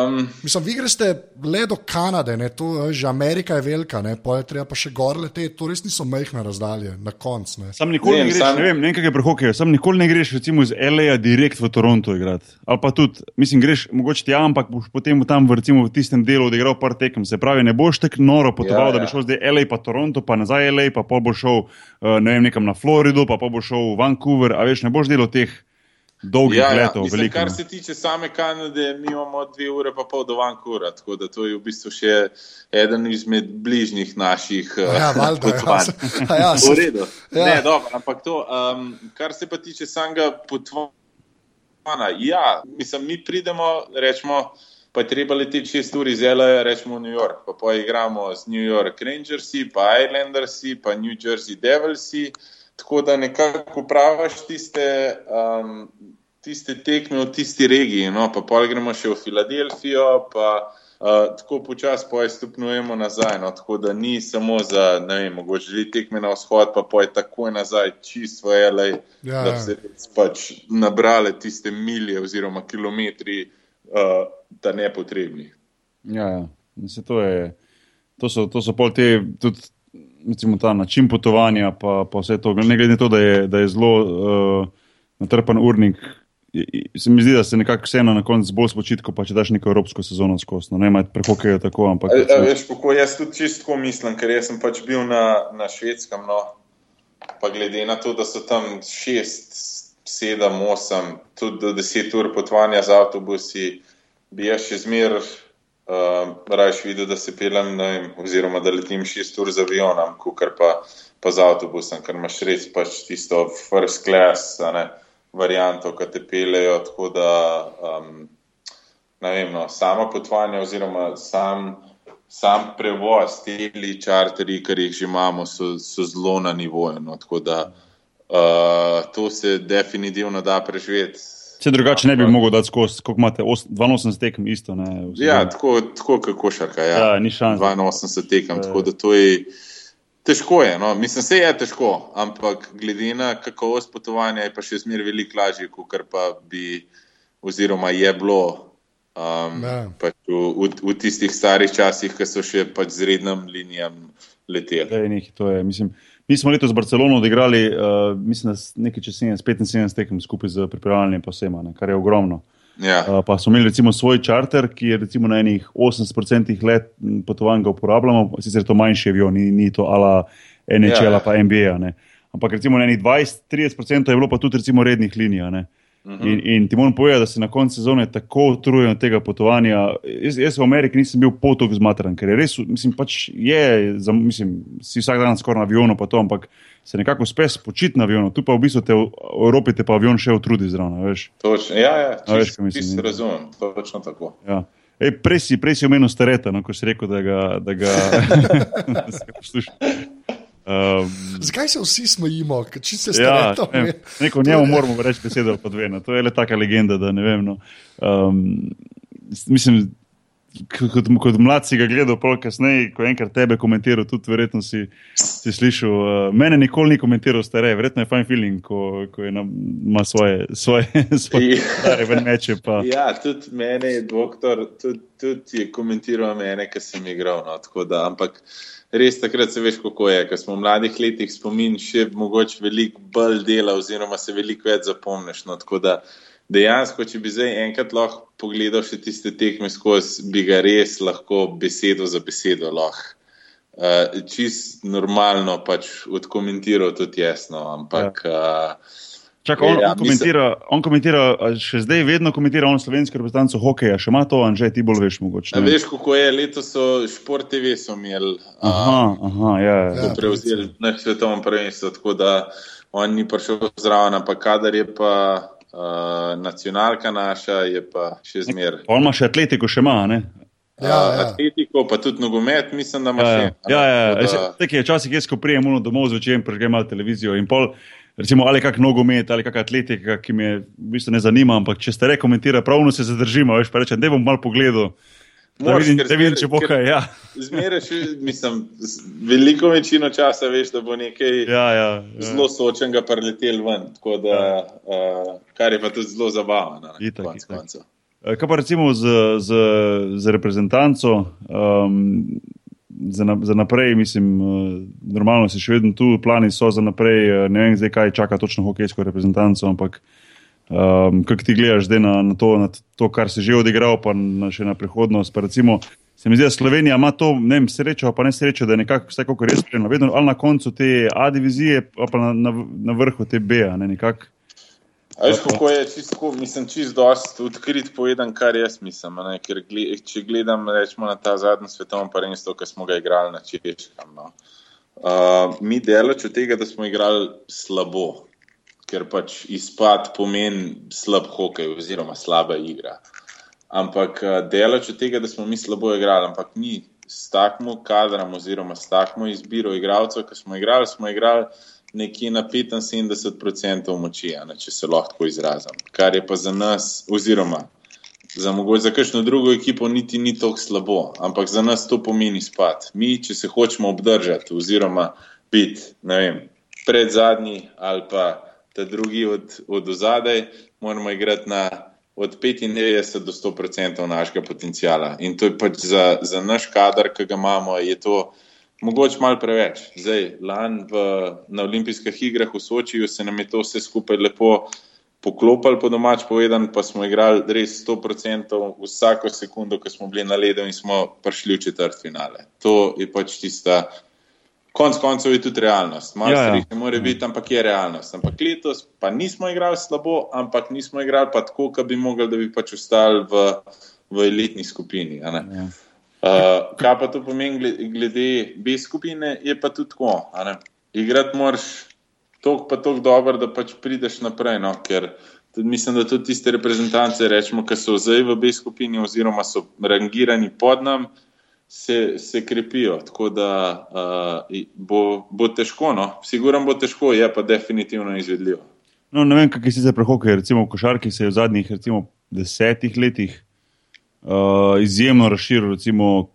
um, Mislim, vi greste le do Kanade, ne, to že Amerika je velika, ne, pa je treba pa še gor leteti, to res niso majhne razdalje, na koncu. ne. Sam nikoli ne, Ne, ne greš, sam- ne vem, ne vem, kaj je pri hokeju, sam nikoli ne greš recimo iz LA direkt v Toronto igrati. Ali pa tudi, mislim, greš mogoče tja, ampak boš potem tam v, recimo, v tistem delu odigral par tekem. Se pravi, ne boš tako noro potoval, ja, Ja, da bi šel zdaj LA pa Toronto, pa nazaj LA, pa pol boš šel uh, ne vem, nekam na Florido, pa pol boš šel v Vancouver, a veš, ne boš delal teh dolgih ja, ja. letov, Mislim, veliko. kar se tiče same Kanade, mi imamo dve ure pa pol do Vancouvra, tako da to je v bistvu še eden izmed bližnjih naših Ja, valjda, ja. potovanj. A ja, V redu. Ja. Ja. Ne, dobro, ampak to, um, kar se pa tiče samega potovanja, ja, mislim, mi pridemo, rečemo, pa je treba leteti šest ur iz L.A., rečemo v New York, pa pa igramo z New York Rangersi, pa Islandersi, pa New Jersey Devilsi, tako da nekako upravaš tiste, um, tiste tekme v tisti regiji, no, pa pol gremo še v Filadelfijo, pa Uh, tako počasi pa je stopnjujemo nazaj. No, tako da ni samo za, ne vem, mogoče želi tekme na vzhod, pa pa je takoj nazaj, čisto v LA, Ja, ja, da ja. se res pač nabrale tiste milje oziroma kilometri, uh, da nepotrebni. Ja, ja. Se to, je, to, so, to so pol te, tudi recimo, ta način potovanja, pa, pa vse to. Ne glede na to, da je, da je zelo uh, natrpan urnik, je- je- se mi zdi, da se nekako vseeno na koncu bolj spočiti, ko pa če daš neko evropsko sezono skozi. No, ne imati prehokejo tako, ampak. A, a, veš, kako jaz tudi čisto mislim, ker jaz sem pač bil na, na švedskem, no, pa glede na to, da so tam šest, sedem, osem, tudi do deset ur potovanja z avtobusi, bi jaz še zmer uh, raje videl, da se pelem, vem, oziroma da letim šest ur z avionom, kot pa, pa z avtobusom, ker imaš res pač tisto first class, ne. varianto, ki te pelejo. Tako da, um, ne vem, no, sama potovanja oziroma sam, sam prevoz, ti čarteri, kar jih že imamo, so, so zelo na nivoju. No, tako da uh, to se definitivno da preživeti. Če drugače ne bi mogel dati skozi, koliko imate, 82 tekem isto. Ne, ja, tako, tako kot košarka. Ja. Ja, ni šans. 82 tekem, tako da to je. Težko je, no? mislim, se je težko, ampak glede na kakovost potovanja je pa še zmeraj veliko lažje, kot pa bi, oziroma je bilo um, Ja. pač v, v, v tistih starih časih, ki so še pač z rednim linijam leteli. Ej, nekaj, to je, mislim, mi smo letos z Barcelono odigrali, uh, mislim, nekaj čez 70, 75 tekem skupaj z pripravljanjem pa vsema, ne, kar je ogromno. Ja, Uh, pa smo imeli recimo svoj čarter, ki je recimo na enih 80% let m, potovanj ga uporabljamo, sicer to manjši avion, ni, ni to ala NHL Ja, ja. pa NBA. Ne. Ampak recimo na enih 20-30% je bilo pa tudi recimo rednih linij. a ne. In, in ti moram povedati, da se na koncu sezone tako utrujen od tega potovanja. Jaz, jaz v Ameriki nisem bil potok zmatran, ker je res, mislim, pač je, za, mislim, si vsak dan skoraj na avionu, pa to, ampak se nekako spes počiti na avionu, tu pa v bistvu te v Evropi te pa avion še utrudi zraven, točno. Ja, ja, A veš, čist, mislim, čist razumem, točno tako. Ja. Ej, prej si, prej si omenil stareta, no, ko si rekel, da ga, da ga da se ga posluša. Um, Zakaj se vsi smejimo, ker če se ja, ne, vem, neko njemu moramo reči besedo pa dve. No. To je le taka legenda, da ne vem. No. Um, mislim, kot, kot mlad si ga gledal, pol kasneje, ko je enkrat tebe komentiral, tudi verjetno si, si slišal. Uh, mene nikoli ni komentiral starej, verjetno je fajn feeling, ko, ko je na, ima svoje, svoje, svoje Ja. stare. Pa, Ja, tudi mene je doktor, tudi, tudi je komentiral mene, ki sem igral. No, da, ampak res takrat se veš, kako je. Ker smo v mladih letih spomin še mogoče veliko bolj dela, oziroma se veliko več zapomniš. No, tako da dejansko, če bi zdaj enkrat lahko pogledal še tiste tekme skozi, bi ga res lahko besedo za besedo lahko. Uh, čist normalno pač odkomentiral tudi jasno, ampak uh, Čakaj, on, Ja, on, komentira, on komentira, a še zdaj vedno komentira on slovenski reprezentanco hokeja, še ima to, Anže, ti bolj veš mogoče. Ne? veš, kako je, letos so Šport TV so imeli Aha, aha, ja, ja. Ja. prevzeli na svetovnem prvenstvu, tako da on ni prišel zraven, ampak kadar je pa uh, nacionalka naša, je pa še zmer. On ima še atletiko, še ima, ne? Ja, ja. Atletiko, pa tudi nogomet, mislim, da ima Ja, še. ja, ja, ja. Ja. da- Tako je včasih jaz, ko prijem uno domov zvečer, prežgem malo televizijo in pol. Recimo, ali kak nogomet, ali kak atletika, ki me v bistvu ne zanima, ampak če ste rekomentira, pravno se zadržimo, veš, pa rečem, da bom malo pogledal. Da Moraš, vidim, da vidim če bo kaj. Ja, Zmeraj, mislim, veliko večino časa veš, da bo nekaj ja, ja, ja. zelo sočenega preletel ven, tako da, uh, kar je pa tudi zelo zabavno. ne, Itak, konec itak. koncev. Eh, Kaj pa recimo z, z, z reprezentanco, um, za, na, za naprej, mislim, uh, normalno si še vedno tu, plani so za naprej, eh, ne vem zdaj, kaj čaka točno hokejsko reprezentanco, ampak um, kako ti gledaš zdaj na, na, to, na to, kar si že odigral, pa na, še na prihodnost. Pa recimo, se mi zdi, da Slovenija ima to, vem, srečo, pa ne srečo, da je nekako vse kako res spremljeno, vedno ali na koncu te A divizije, pa na, na, na vrhu te B, ne nekako. Veš, kako je čisto, mislim, čisto odkrit povedan, kar jaz mislim. Ne, ker gle, če gledam rečemo, na ta zadnji svetovni prvenstvo, ki smo ga igrali na Češkem. No. Uh, mi delač od tega, da smo igrali slabo, ker pač izpad pomeni slab hokej oziroma slaba igra. Ampak delač od tega, da smo mi slabo igrali, ampak mi s takmo kadrom oziroma s takmo izbiro igralcev, ki smo igrali, smo igrali nekje na 75% moči, ne, če se lahko izrazim. Kar je pa za nas, oziroma za mogoče za kakšno drugo ekipo, niti ni tako slabo, ampak za nas to pomeni spad. Mi, če se hočemo obdržati, oziroma biti, ne vem, pred zadnji ali pa ta drugi od, od ozadaj, moramo igrati na od 95 do 100% našega potencijala. In to je pač za, za naš kader, ki ga imamo, je to mogoče malo preveč. Zdaj, lani na olimpijskih igrah v Sočiju se nam je to vse skupaj lepo poklopili, po domač povedan, pa smo igrali res 100% vsako sekundo, ko smo bili na ledu in smo prišli v četrt finale. To je pač tista. Konec koncev je tudi realnost. Malo Ja, ja. ne more biti, ampak je realnost. Ampak letos pa nismo igrali slabo, ampak nismo igrali pa tako, kot bi mogli, da bi pač ostali v, v elitni skupini. Ja. Uh, kaj pa to pomeni glede, B skupine, je pa tudi tako. Igrati moraš toliko pa toliko dobro, da pač prideš naprej. No? Ker tudi, mislim, da tudi tiste reprezentance, rečemo, ki so zdaj v B skupini, oziroma so rangirani pod nami, se, se krepijo. Tako da uh, bo, bo težko, no? sigurno bo težko, je pa definitivno izvedljivo. No, ne vem, kaj si zdaj prehokaj. Recimo v košarki se je v zadnjih recimo, desetih letih uh, izjemno razširil. Recimo,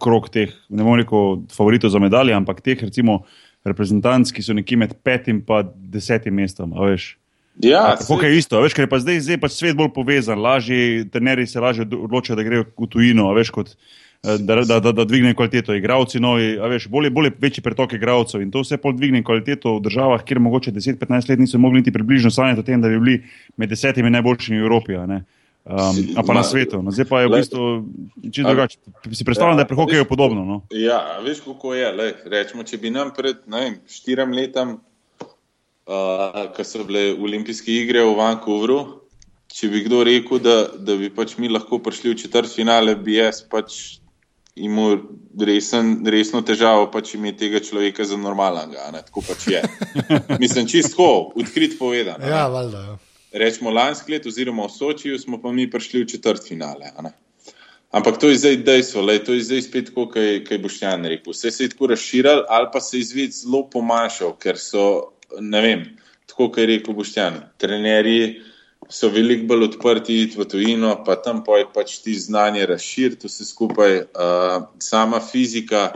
krok teh, ne bom rekel, favoritov za medalje, ampak teh, recimo, reprezentanc, ki so nekje med petim in desetim mestom. Ja, tako je isto, veš, ker je pa zdaj, zdaj pač svet bolj povezan, lažje, trenerji se lažje odločajo, da grejo v tujino, veš, kot, eh, da, da, da, da dvigne kvaliteto. Igravci novi, veš, bolje, bolje večji pretok igravcev in to vse pol dvigne kvaliteto v državah, kjer mogoče 10-15 let niso mogli niti približno sanjati o tem, da bi bili med desetimi najboljšimi v Evropi. Um, a pa na svetu, no, zdaj pa je v bistvu čisto drugače. Si predstavljam, ja, da je pri hokeju podobno? No? Ja, veš, kako je. Lej, rečemo, če bi nam pred štirim letam, uh, ko so bile olimpijske igre v Vancouvru, če bi kdo rekel, da, da bi pač mi lahko prišli v četrt finale, bi jaz pač imel resen, resno težavo, pač imeti tega človeka za normalnega. Tako pač je. Mislim, čisto, odkrit povedano. Ja, valjda. Rečemo lansko leto, oziroma v Sočiju, smo pa mi prišli v četrt finale. Ampak to je zdaj dejstvo, le, to je zdaj spet tako, kaj, kaj boš Jan rekel. Vse se je tako razširil, ali pa se je izvid zelo pomanjšal, ker so, ne vem, tako kot je rekel Boštjan, trenerji so veliko bolj odprti v tujino, pa tam pa je pač ti znanje razširiti vse skupaj. Uh, sama fizika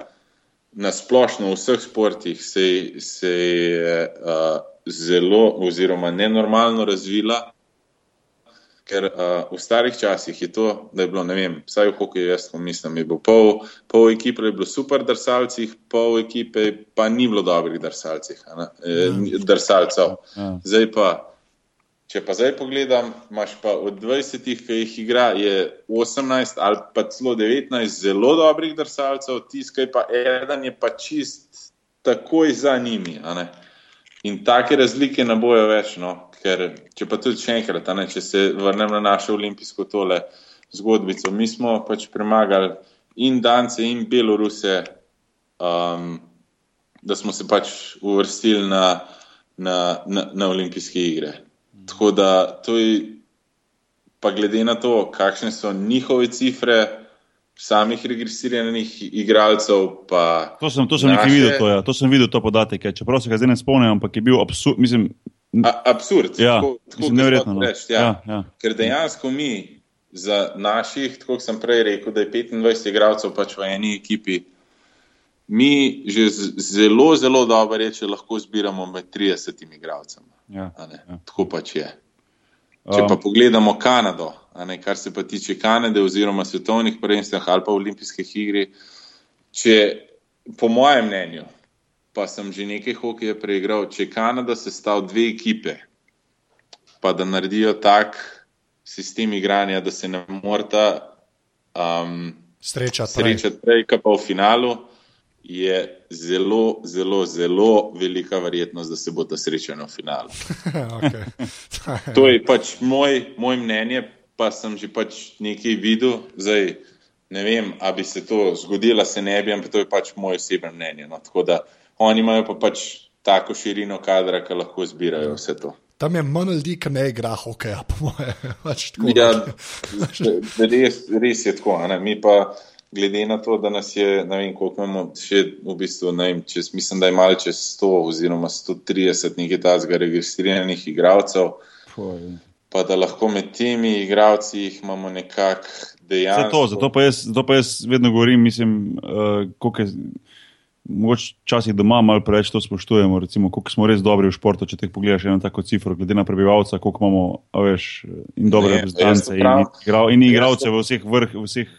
na splošno v vseh sportih se, je zelo oziroma nenormalno razvila. Ker uh, v starih časih je to, da je bilo, ne vem, vsaj v hokeju, jaz mislim, je bilo pol, pol ekipe, je bilo super drsalcih, pol ekipe pa ni bilo dobrih drsalcih, e, drsalcev. Ja. Zdaj pa, če pa zdaj pogledam, imaš pa od 20, ki jih igra, je 18 ali pa celo 19 zelo dobrih drsalcev, tiskaj pa eden je pa čist takoj za njimi. In take razlike ne bojo več. No? Ker, če pa tudi še enkrat, ne, če se vrnem na našo olimpijsko tole zgodbico, mi smo pač premagali in Dance, in Beloruse, um, da smo se pač uvrstili na, na, na, na olimpijske igre. Tako da to je, pa glede na to, kakšne so njihove cifre, samih regresiranih igralcev. To sem, to sem naše... videl, to, ja. to sem videl, to podatek. Ja. Čeprav se ga zdaj ne spomnim, ampak je bil absurd. Mislim, A, absurd. Ja, tako, tako neverjetno. No. Reč, ja. Ja, ja. Ker dejansko mi. Za naših, tako kot sem prej rekel, da je 25 igralcev pač v eni ekipi, mi že zelo, zelo dobro reče, lahko zbiramo med 30 igralci. Ja, ja. Tako pač je. Če pa um, pogledamo Kanado, ne, kar se pa tiče Kanade oziroma svetovnih prvenstv ali pa olimpijskih igr. Če, po mojem mnenju, pa sem že nekaj hokeja preigral, če Kanada sestav dve ekipe, pa da naredijo tak sistem igranja, da se ne morata um, srečati prej, pa v finalu je zelo, zelo, zelo velika verjetnost, da se bo ta srečal v finalu. to je pač moj, moj mnenje, pa sem že pač nekaj videl. Zdaj, ne vem, ali bi se to zgodilo, se ne bi, ampak to je pač moje osebno mnenje. No. Tako da oni imajo pa pač tako širino kadra, ki lahko zbirajo vse to. Tam je manj ljudi, ki ne igra hokeja, po mojem. Pač ja, res, res je tako. Mi pa glede na to, da nas je, ne vem, koliko imamo še v bistvu, ne vem, čez, mislim, da je malo čez 100 oziroma 130 nekaj tazga registriranih igralcev. Pa da lahko med temi igravci imamo nekako dejansko. Zato, zato, pa jaz, zato pa jaz vedno govorim, mislim, uh, koliko je. Mogoče včasih doma malo preveč to spoštujemo, recimo, koliko smo res dobri v športu. Če te pogledaš, eno tako cifro, glede na prebivalca, koliko imamo, veš, in dobre reprezentance, in igralce v vseh vrh, v vseh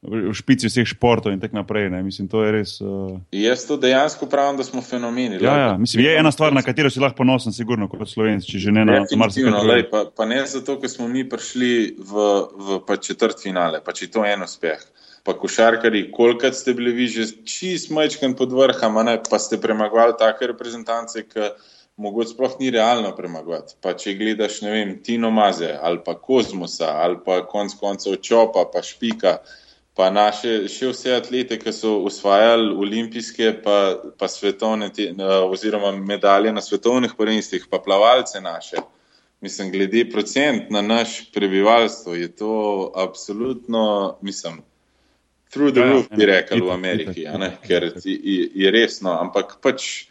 v špici vseh športov in tako naprej. Mislim, to je res. Uh... Jaz to dejansko pravim, da smo fenomeni. Ja, ja. Mislim, je ena stvar, na katero si lahko ponosen, sigurno kot slovenci, če že ne na marsikaj. Pa, pa ne zato, ker smo mi prišli v, v četrt finale, pa če to je en uspeh. Pa košarkari, kolikrat ste bili vi že čist majčken pod vrhom, pa ste premagovali take reprezentance, ki mogoče sploh ni realno premagovati. Pa če gledaš, ne vem, Tino Maze ali pa Kozmosa ali pa konc koncev Čopa, pa Špika pa naše, še vse atlete, ki so usvajali olimpijske, pa, pa svetovne, te, oziroma medalje na svetovnih prvenstvih, pa plavalce naše. Mislim, glede procent na naš prebivalstvo je to absolutno, mislim, through the ja, ja roof, bi rekel v Ameriki, ker je, je resno, ampak pač.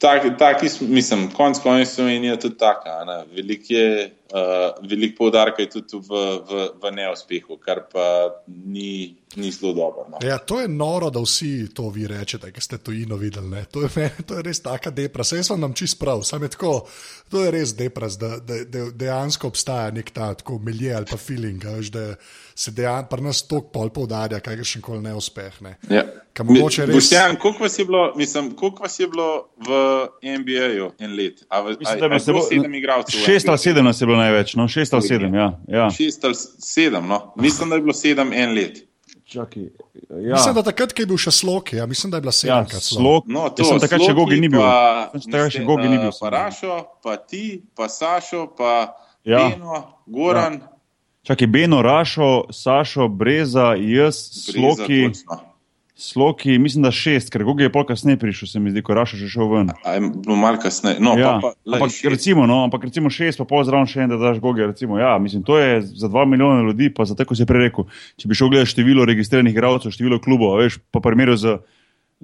Taki, tak, mislim, konc koncev je tudi taka. Veliko uh, velik poudarka je tudi v, v, v neuspehu, kar pa ni, ni zelo dobro. No. Ja, to je noro, da vsi to vi rečete, ki ste to ino videli. To je, to je res taka depres. Jaz sem vam čist prav, samo tako. To je res depres, da, da, da dejansko obstaja nek ta milje ali pa feeling. Veš, se dejansko pri nas toliko pol poudarja, kaj je še koli neuspeh. Ne. Ja. Res... Boštjan, koliko vas je bilo, mislim, koliko vas je bilo v NBA-ju en let? A, v, mislim, a, a, a bilo sedem igralcev? Šest ali sedem nas je bilo največ, no? šest ali sedem, ja. ja. Šest ali sedem, no? mislim, da je bilo sedem en let. Čaki, ja. Mislim, da takrat, ko je bil še slok, ja, mislim, da je bila sedem. Ja, slok, no, to je takrat, če gogi ni bil. Takrat, če gogi ni bil. Pa Rašo, pa ti, pa Sašo, pa ja. Beno, Goran. Ja. Čakaj, Beno, Rašo, Sašo, Breza, jaz, Sloki. Sloki, mislim, da šest, ker Gogi je pol kasneje prišel, se mi zdi, ko Rašo že šel ven. Bilo malo kasneje. No, ja. pa, pa, ampak, recimo, no, ampak recimo šest, pa pol zraven še en, da daš Gogi. Recimo, ja, mislim, to je za dva milijona ljudi, pa za tako se je prej rekel. Če bi šel gledati število registriranih igralcev, število klubov, veš, pa primerjal z,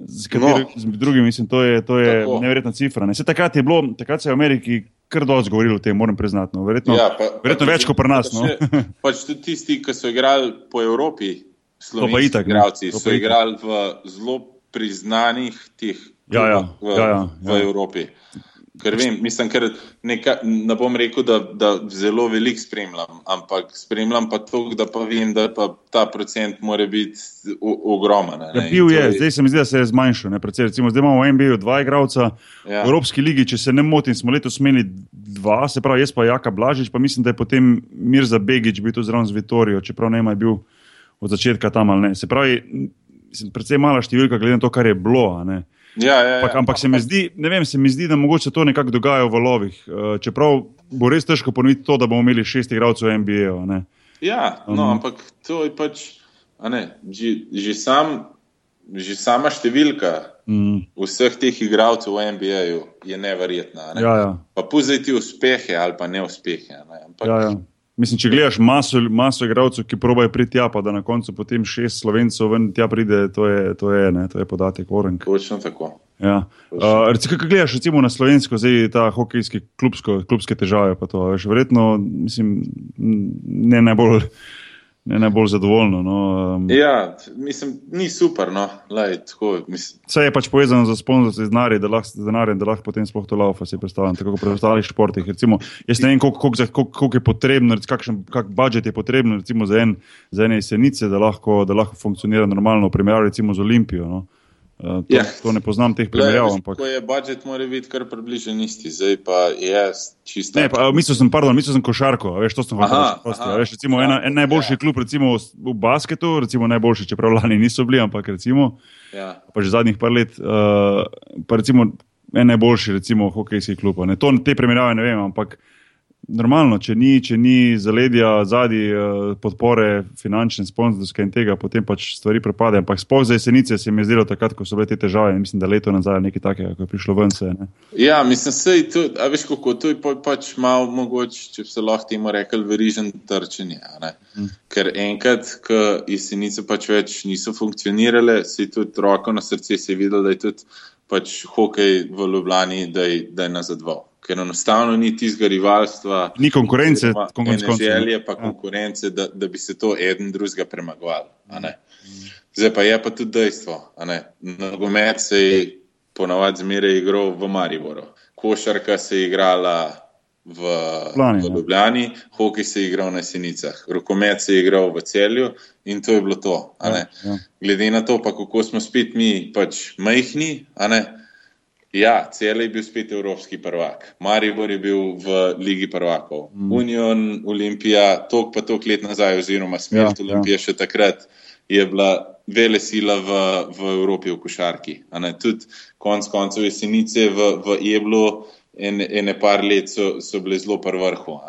z, kateri, no. z drugim, mislim, to je, to je neverjetna cifra. Ne. Se takrat je bilo, takrat se je v Ameriki kar dosti govorilo o tem, moram priznati. No. Verjetno, ja, pa, verjetno pa, več kot pri nas. Pa, no. še, pač tudi tisti, ki so igrali po Evropi, slovenski igralci, so igrali v zelo priznanih teh ja, ja, v, ja, ja, v ja. Evropi. Ker vem, mislim, ker neka, ne bom rekel, da, da zelo veliko spremljam, ampak spremljam pa to, da pa vem, da pa ta procent mora biti ogromen. Ja, bil je, zdaj se mi zdi, da se je zmanjšal. Recimo, zdaj imamo v NBA dva igralca, ja. v Evropski ligi, če se ne motim, smo letos imeli dva, se pravi, jaz pa Jaka Blažič, pa mislim, da je potem Mirza Begič bil tu zraven z Vitorijo, čeprav ne ima bil od začetka tam ali ne. Se pravi, predvsem mala številka, glede na to, kar je bilo. Ja, ja, ja. Ampak, ampak se, mi zdi, vem, se mi zdi, da mogoče to nekako dogaja v valovih. Uh, čeprav bo res težko ponoviti to, da bomo imeli šest igralcev v NBA. Ja, no, um, ampak to je pač ne, že, že, sam, že sama številka mm. vseh teh igralcev v NBA je neverjetna. Ne? Ja, ja. Pa puzajti uspehe ali pa neuspehe. Ne? Ampak, ja, ja. Mislim, če gledaš maso, maso igralcev, ki probajo priti tja, pa da na koncu potem šest slovencev ven tja pride, to je, to je, ne, to je podatek Orenk. Točno tako. Ja. Uh, recimo, kaj gledaš recimo na slovensko, zdaj ta hokejski klubsko, klubske težave, pa to, veš, verjetno, mislim, ne najbolj ne najbolj zadovoljno. No, um, ja, mislim, ni super. No. Lej, tako, Vse je pač povezano z sponzorstvom denarja, da lahko denarje, da lahko potem sploh to laufa si predstavljam, tako kot pri ostalih športih. Recimo, jaz ne vem, koliko, koliko, koliko, koliko je potrebno, kakšen kak budžet je potrebno recimo, za, en, za ene jesenice, da lahko, da lahko funkcionira normalno, v primerjavi z Olimpijo. No. Uh, to, ja. to ne poznam teh primerjav. Ko je budžet, mora biti kar približen isti, zdaj pa je čisto. Ne, pa, mislil sem, pardon, mislil sem košarko, veš, to sem hotel reči. Recimo, ja, ena, en najboljši ja. klub, recimo v basketu, recimo najboljši, čeprav lani niso bili, ampak recimo, ja. pa že zadnjih par let, uh, pa recimo en najboljši, recimo hokejski klub. Ne. To, te primerjave ne vem, ampak normalno, če ni, če ni zaledja zadnji uh, podpore, finančne, sponzorske in tega, potem pač stvari propadajo. Ampak spoh za jesenice se mi je zdelo takrat, ko so bile te težave. Mislim, da leto nazaj nekaj takega, ko je prišlo ven se. Ne. Ja, mislim, sej, to, a veš kako, to je pa, pač malo mogoče, če se lahko temu rekel, verižen trčenje. Hmm. Ker enkrat, ko jesenice pač več niso funkcionirale, si tudi roko na srce si videl, da je tudi pač hokej v Ljubljani, da je, da je nazadval ker enostavno ni tistega rivalstva. Ni konkurence, konkurence. Želje pa ja. konkurence, da, da bi se to eden drugega premagovali. Zdaj pa je pa tudi dejstvo. Nogomet se je ponavadi zmeraj igral v Mariboru, košarka se je igrala v, Plani, v ja. Ljubljani, ja. hokej se je igral na Senicah, rokomet se je igral v celju in to je bilo to. Ja, ja. Glede na to, pa kako smo spet mi pač majhni, Ja, cel je bil spet evropski prvak. Maribor je bil v Ligi prvakov. Mm. Union, Olimpija, tok pa tok let nazaj, oziroma smrt ja, Olimpije ja. še takrat je bila vele sila v, v Evropi v košarki. Tudi konc koncev jesenice v, v Eblu in ene par let so, so bile zelo prvrhu.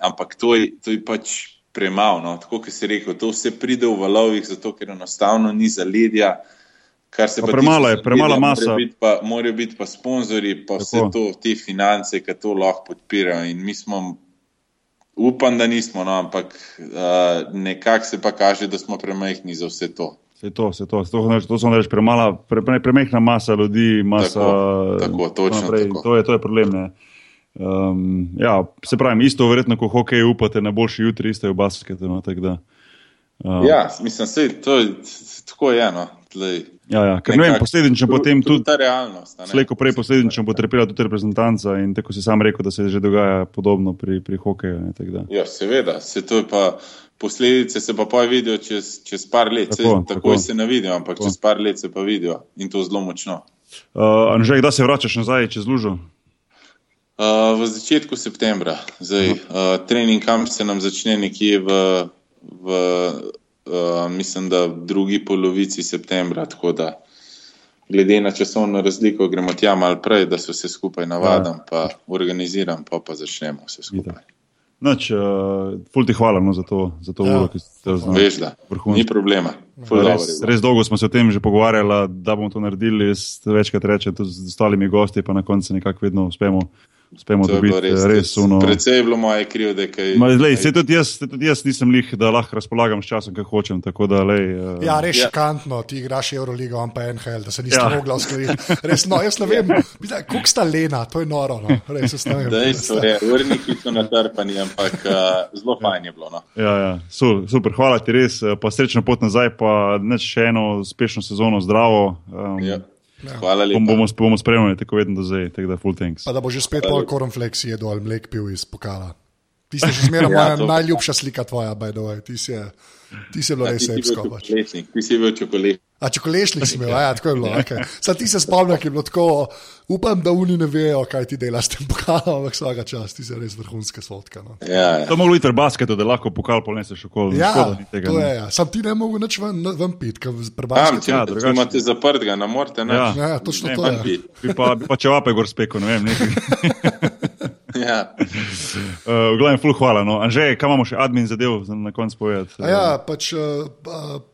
Ampak to je, to je pač premalo. No. Tako kot si rekel, to vse pride v valovih, zato ker enostavno ni zaledja. Kar se Pa pa premalo je, premala zaledja, masa. Morajo biti pa, morajo biti pa sponzorji, pa Tako. vse to, te finance, ki to lahko podpirajo. In mi smo, upam, da nismo, no, ampak uh, nekako se pa kaže, da smo premajhni za vse to. Se to, se to, to, to, to smo reči, premala, pre, pre, premehna masa ljudi, masa. Tako, tako, točno naprej. tako. To je, to je problem. Ne? Um, ja, se pravi, isto verjetno, ko hokej upate na boljši jutri, isto je v basketu. No, tako da, um, Ja, mislim, se to je tako eno. Tlej, ja, ja, ker vem, posledično tru- potem tudi. Ta realnost. Slejko prej posledično bo trpela tudi reprezentanca in tako si sam rekel, da se že dogaja podobno pri, pri hokeju. ne, tako. Ja, seveda, se to je pa. Posledice se pa pa vidijo čez, čez par let, Tako, tako, tako. takoj se ne vidijo, ampak Tako. čez par let se pa vidijo in to zelo močno. Uh, Anžej, kdaj se vračaš nazaj čez lužo? Uh, v začetku septembra, zdaj, uh, trening kamp se nam začne nekje v, v uh, mislim, da v drugi polovici septembra, tako da glede na časovno razliko gremo tja malo prej, da se vse skupaj navadam, pa organiziram, pa pa začnemo vse skupaj. Noč, uh, ful ti hvala no, za to, za to Ja. uro, ki ste jo znali. Ni problema. Ful je Res, res dolgo smo se o tem že pogovarjali, da bomo to naredili. Jaz večkrat rečem tudi z ostalimi gosti, pa na koncu nekako vedno uspemo, uspemo To je dobiti res, res uno. Predvsej je bilo moje krivde, kaj Ma, lej, se tudi jaz, saj tudi jaz nisem lih, da lahko razpolagam s časom, kar hočem. Tako da, lej, uh, Ja, res Ja. šokantno, ti igraš Euroligo, on pa NHL, da se niste Ja. ja. mogli uskladiti. Res, no, jaz ne vem, mislim, koliko sta lena, to je noro. No. Res, jaz ne vem. Dejstvo je, urniki so natrpani, ampak uh, zelo fajn je bilo. No. Ja, ja, su- super, hvala ti res, eh, pa srečno pot nazaj, pa neč še eno uspešno sezono, zdravo. Um, Ja. Hvala bom, lepa. bomo, bomo spremljali tako vedno do zdaj, tako da full thanks. Pa da bo že spet pol koronflex jedel ali mlek pil iz pokala. Ti si še zmeraj Ja, moja to- najljubša slika tvoja, by the way. Ti si, ti si bilo Ja, res bil epsko. Pač. ti si bil čokolešnik. A čokolešnik si imel, ja, tako je bilo. Okay. Sad ti se spomnim, ki je bilo tako, upam, da oni ne vejo, kaj ti delaš s tem pokalom, ampak vsaka čast, ti si res vrhunska sotka. No. Ja, ja. To moglo iti v basketu, da lahko pokal poneseš okoli. Ja, Škoda ni tega, to ne. je. Ja. Sam ti ne mogu nič ven, ven piti, ker če, Ja, ja, drugače- če imate zaprtega, ne morete Ja. nič. Ja, točno Ne, to je. bi. Bi pa, bi pa če vape gor spekel, ne vem. nekaj. Ja. Uh, v glavnem, ful, hvala. No. Anže, kaj imamo še admin zadev za na koncu povedati? A Ja, pač uh,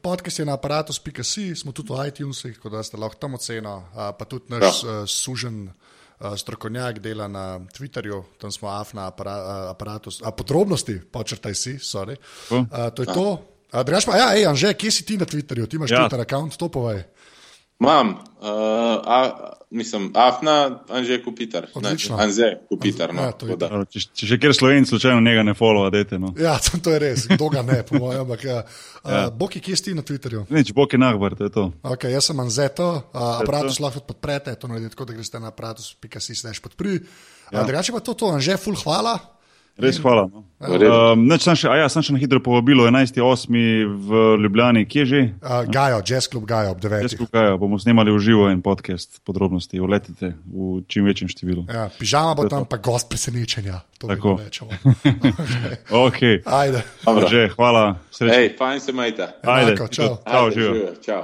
podcast je na aparatus.si, smo tudi v iTunesih, tako da ste lahko tam oceno, uh, pa tudi naš uh, sužen uh, strokovnjak dela na Twitterju, tam smo afna apara, uh, aparatus, a podrobnosti, počrtaj si, sorry. Uh, to je to. Uh, Drugač pa, ja, ej, Anže, kje si ti na Twitterju? Ti imaš Ja. ja. Twitter račun, to povej. Imam, uh, a, mislim, Afna, Anže Kupitar. Ne, Odlično. Anže Kupitar. No, Ja, to je da. Uh, Če, če še kjer slovenci slučajno njega ne followa, dajte. No. Ja, to, to je res, kdo ga ne, po mojem. Ampak, ja. uh, Boki, kje si ti na Twitterju? Nič, bok je nahbar, to je to. Okay, jaz sem Anzeto, uh, aparatus lahko podprete, to naredite tako, da greste na aparatus.si slash podpri. Ja. Uh, drugače pa to, to, Anže, full hvala. Res hvala. No. Um, neč, sem še, a ja, sem še na hitro povabilo 11.8. v Ljubljani, kje že? Uh, Gajo, jazz klub Gajo ob Jaz 9. skupaj bomo snemali v živo en podcast, podrobnosti, uletite v čim večjem številu. Ja, pižama bo tam, pa gost presenečenja. Tako. rečemo. Ok, Ajde. Dobro. že, hvala, srečno. Hej, fajn se majte. Ajde, Enako, čau. Čau, Ajde, živijo. živijo, Čau.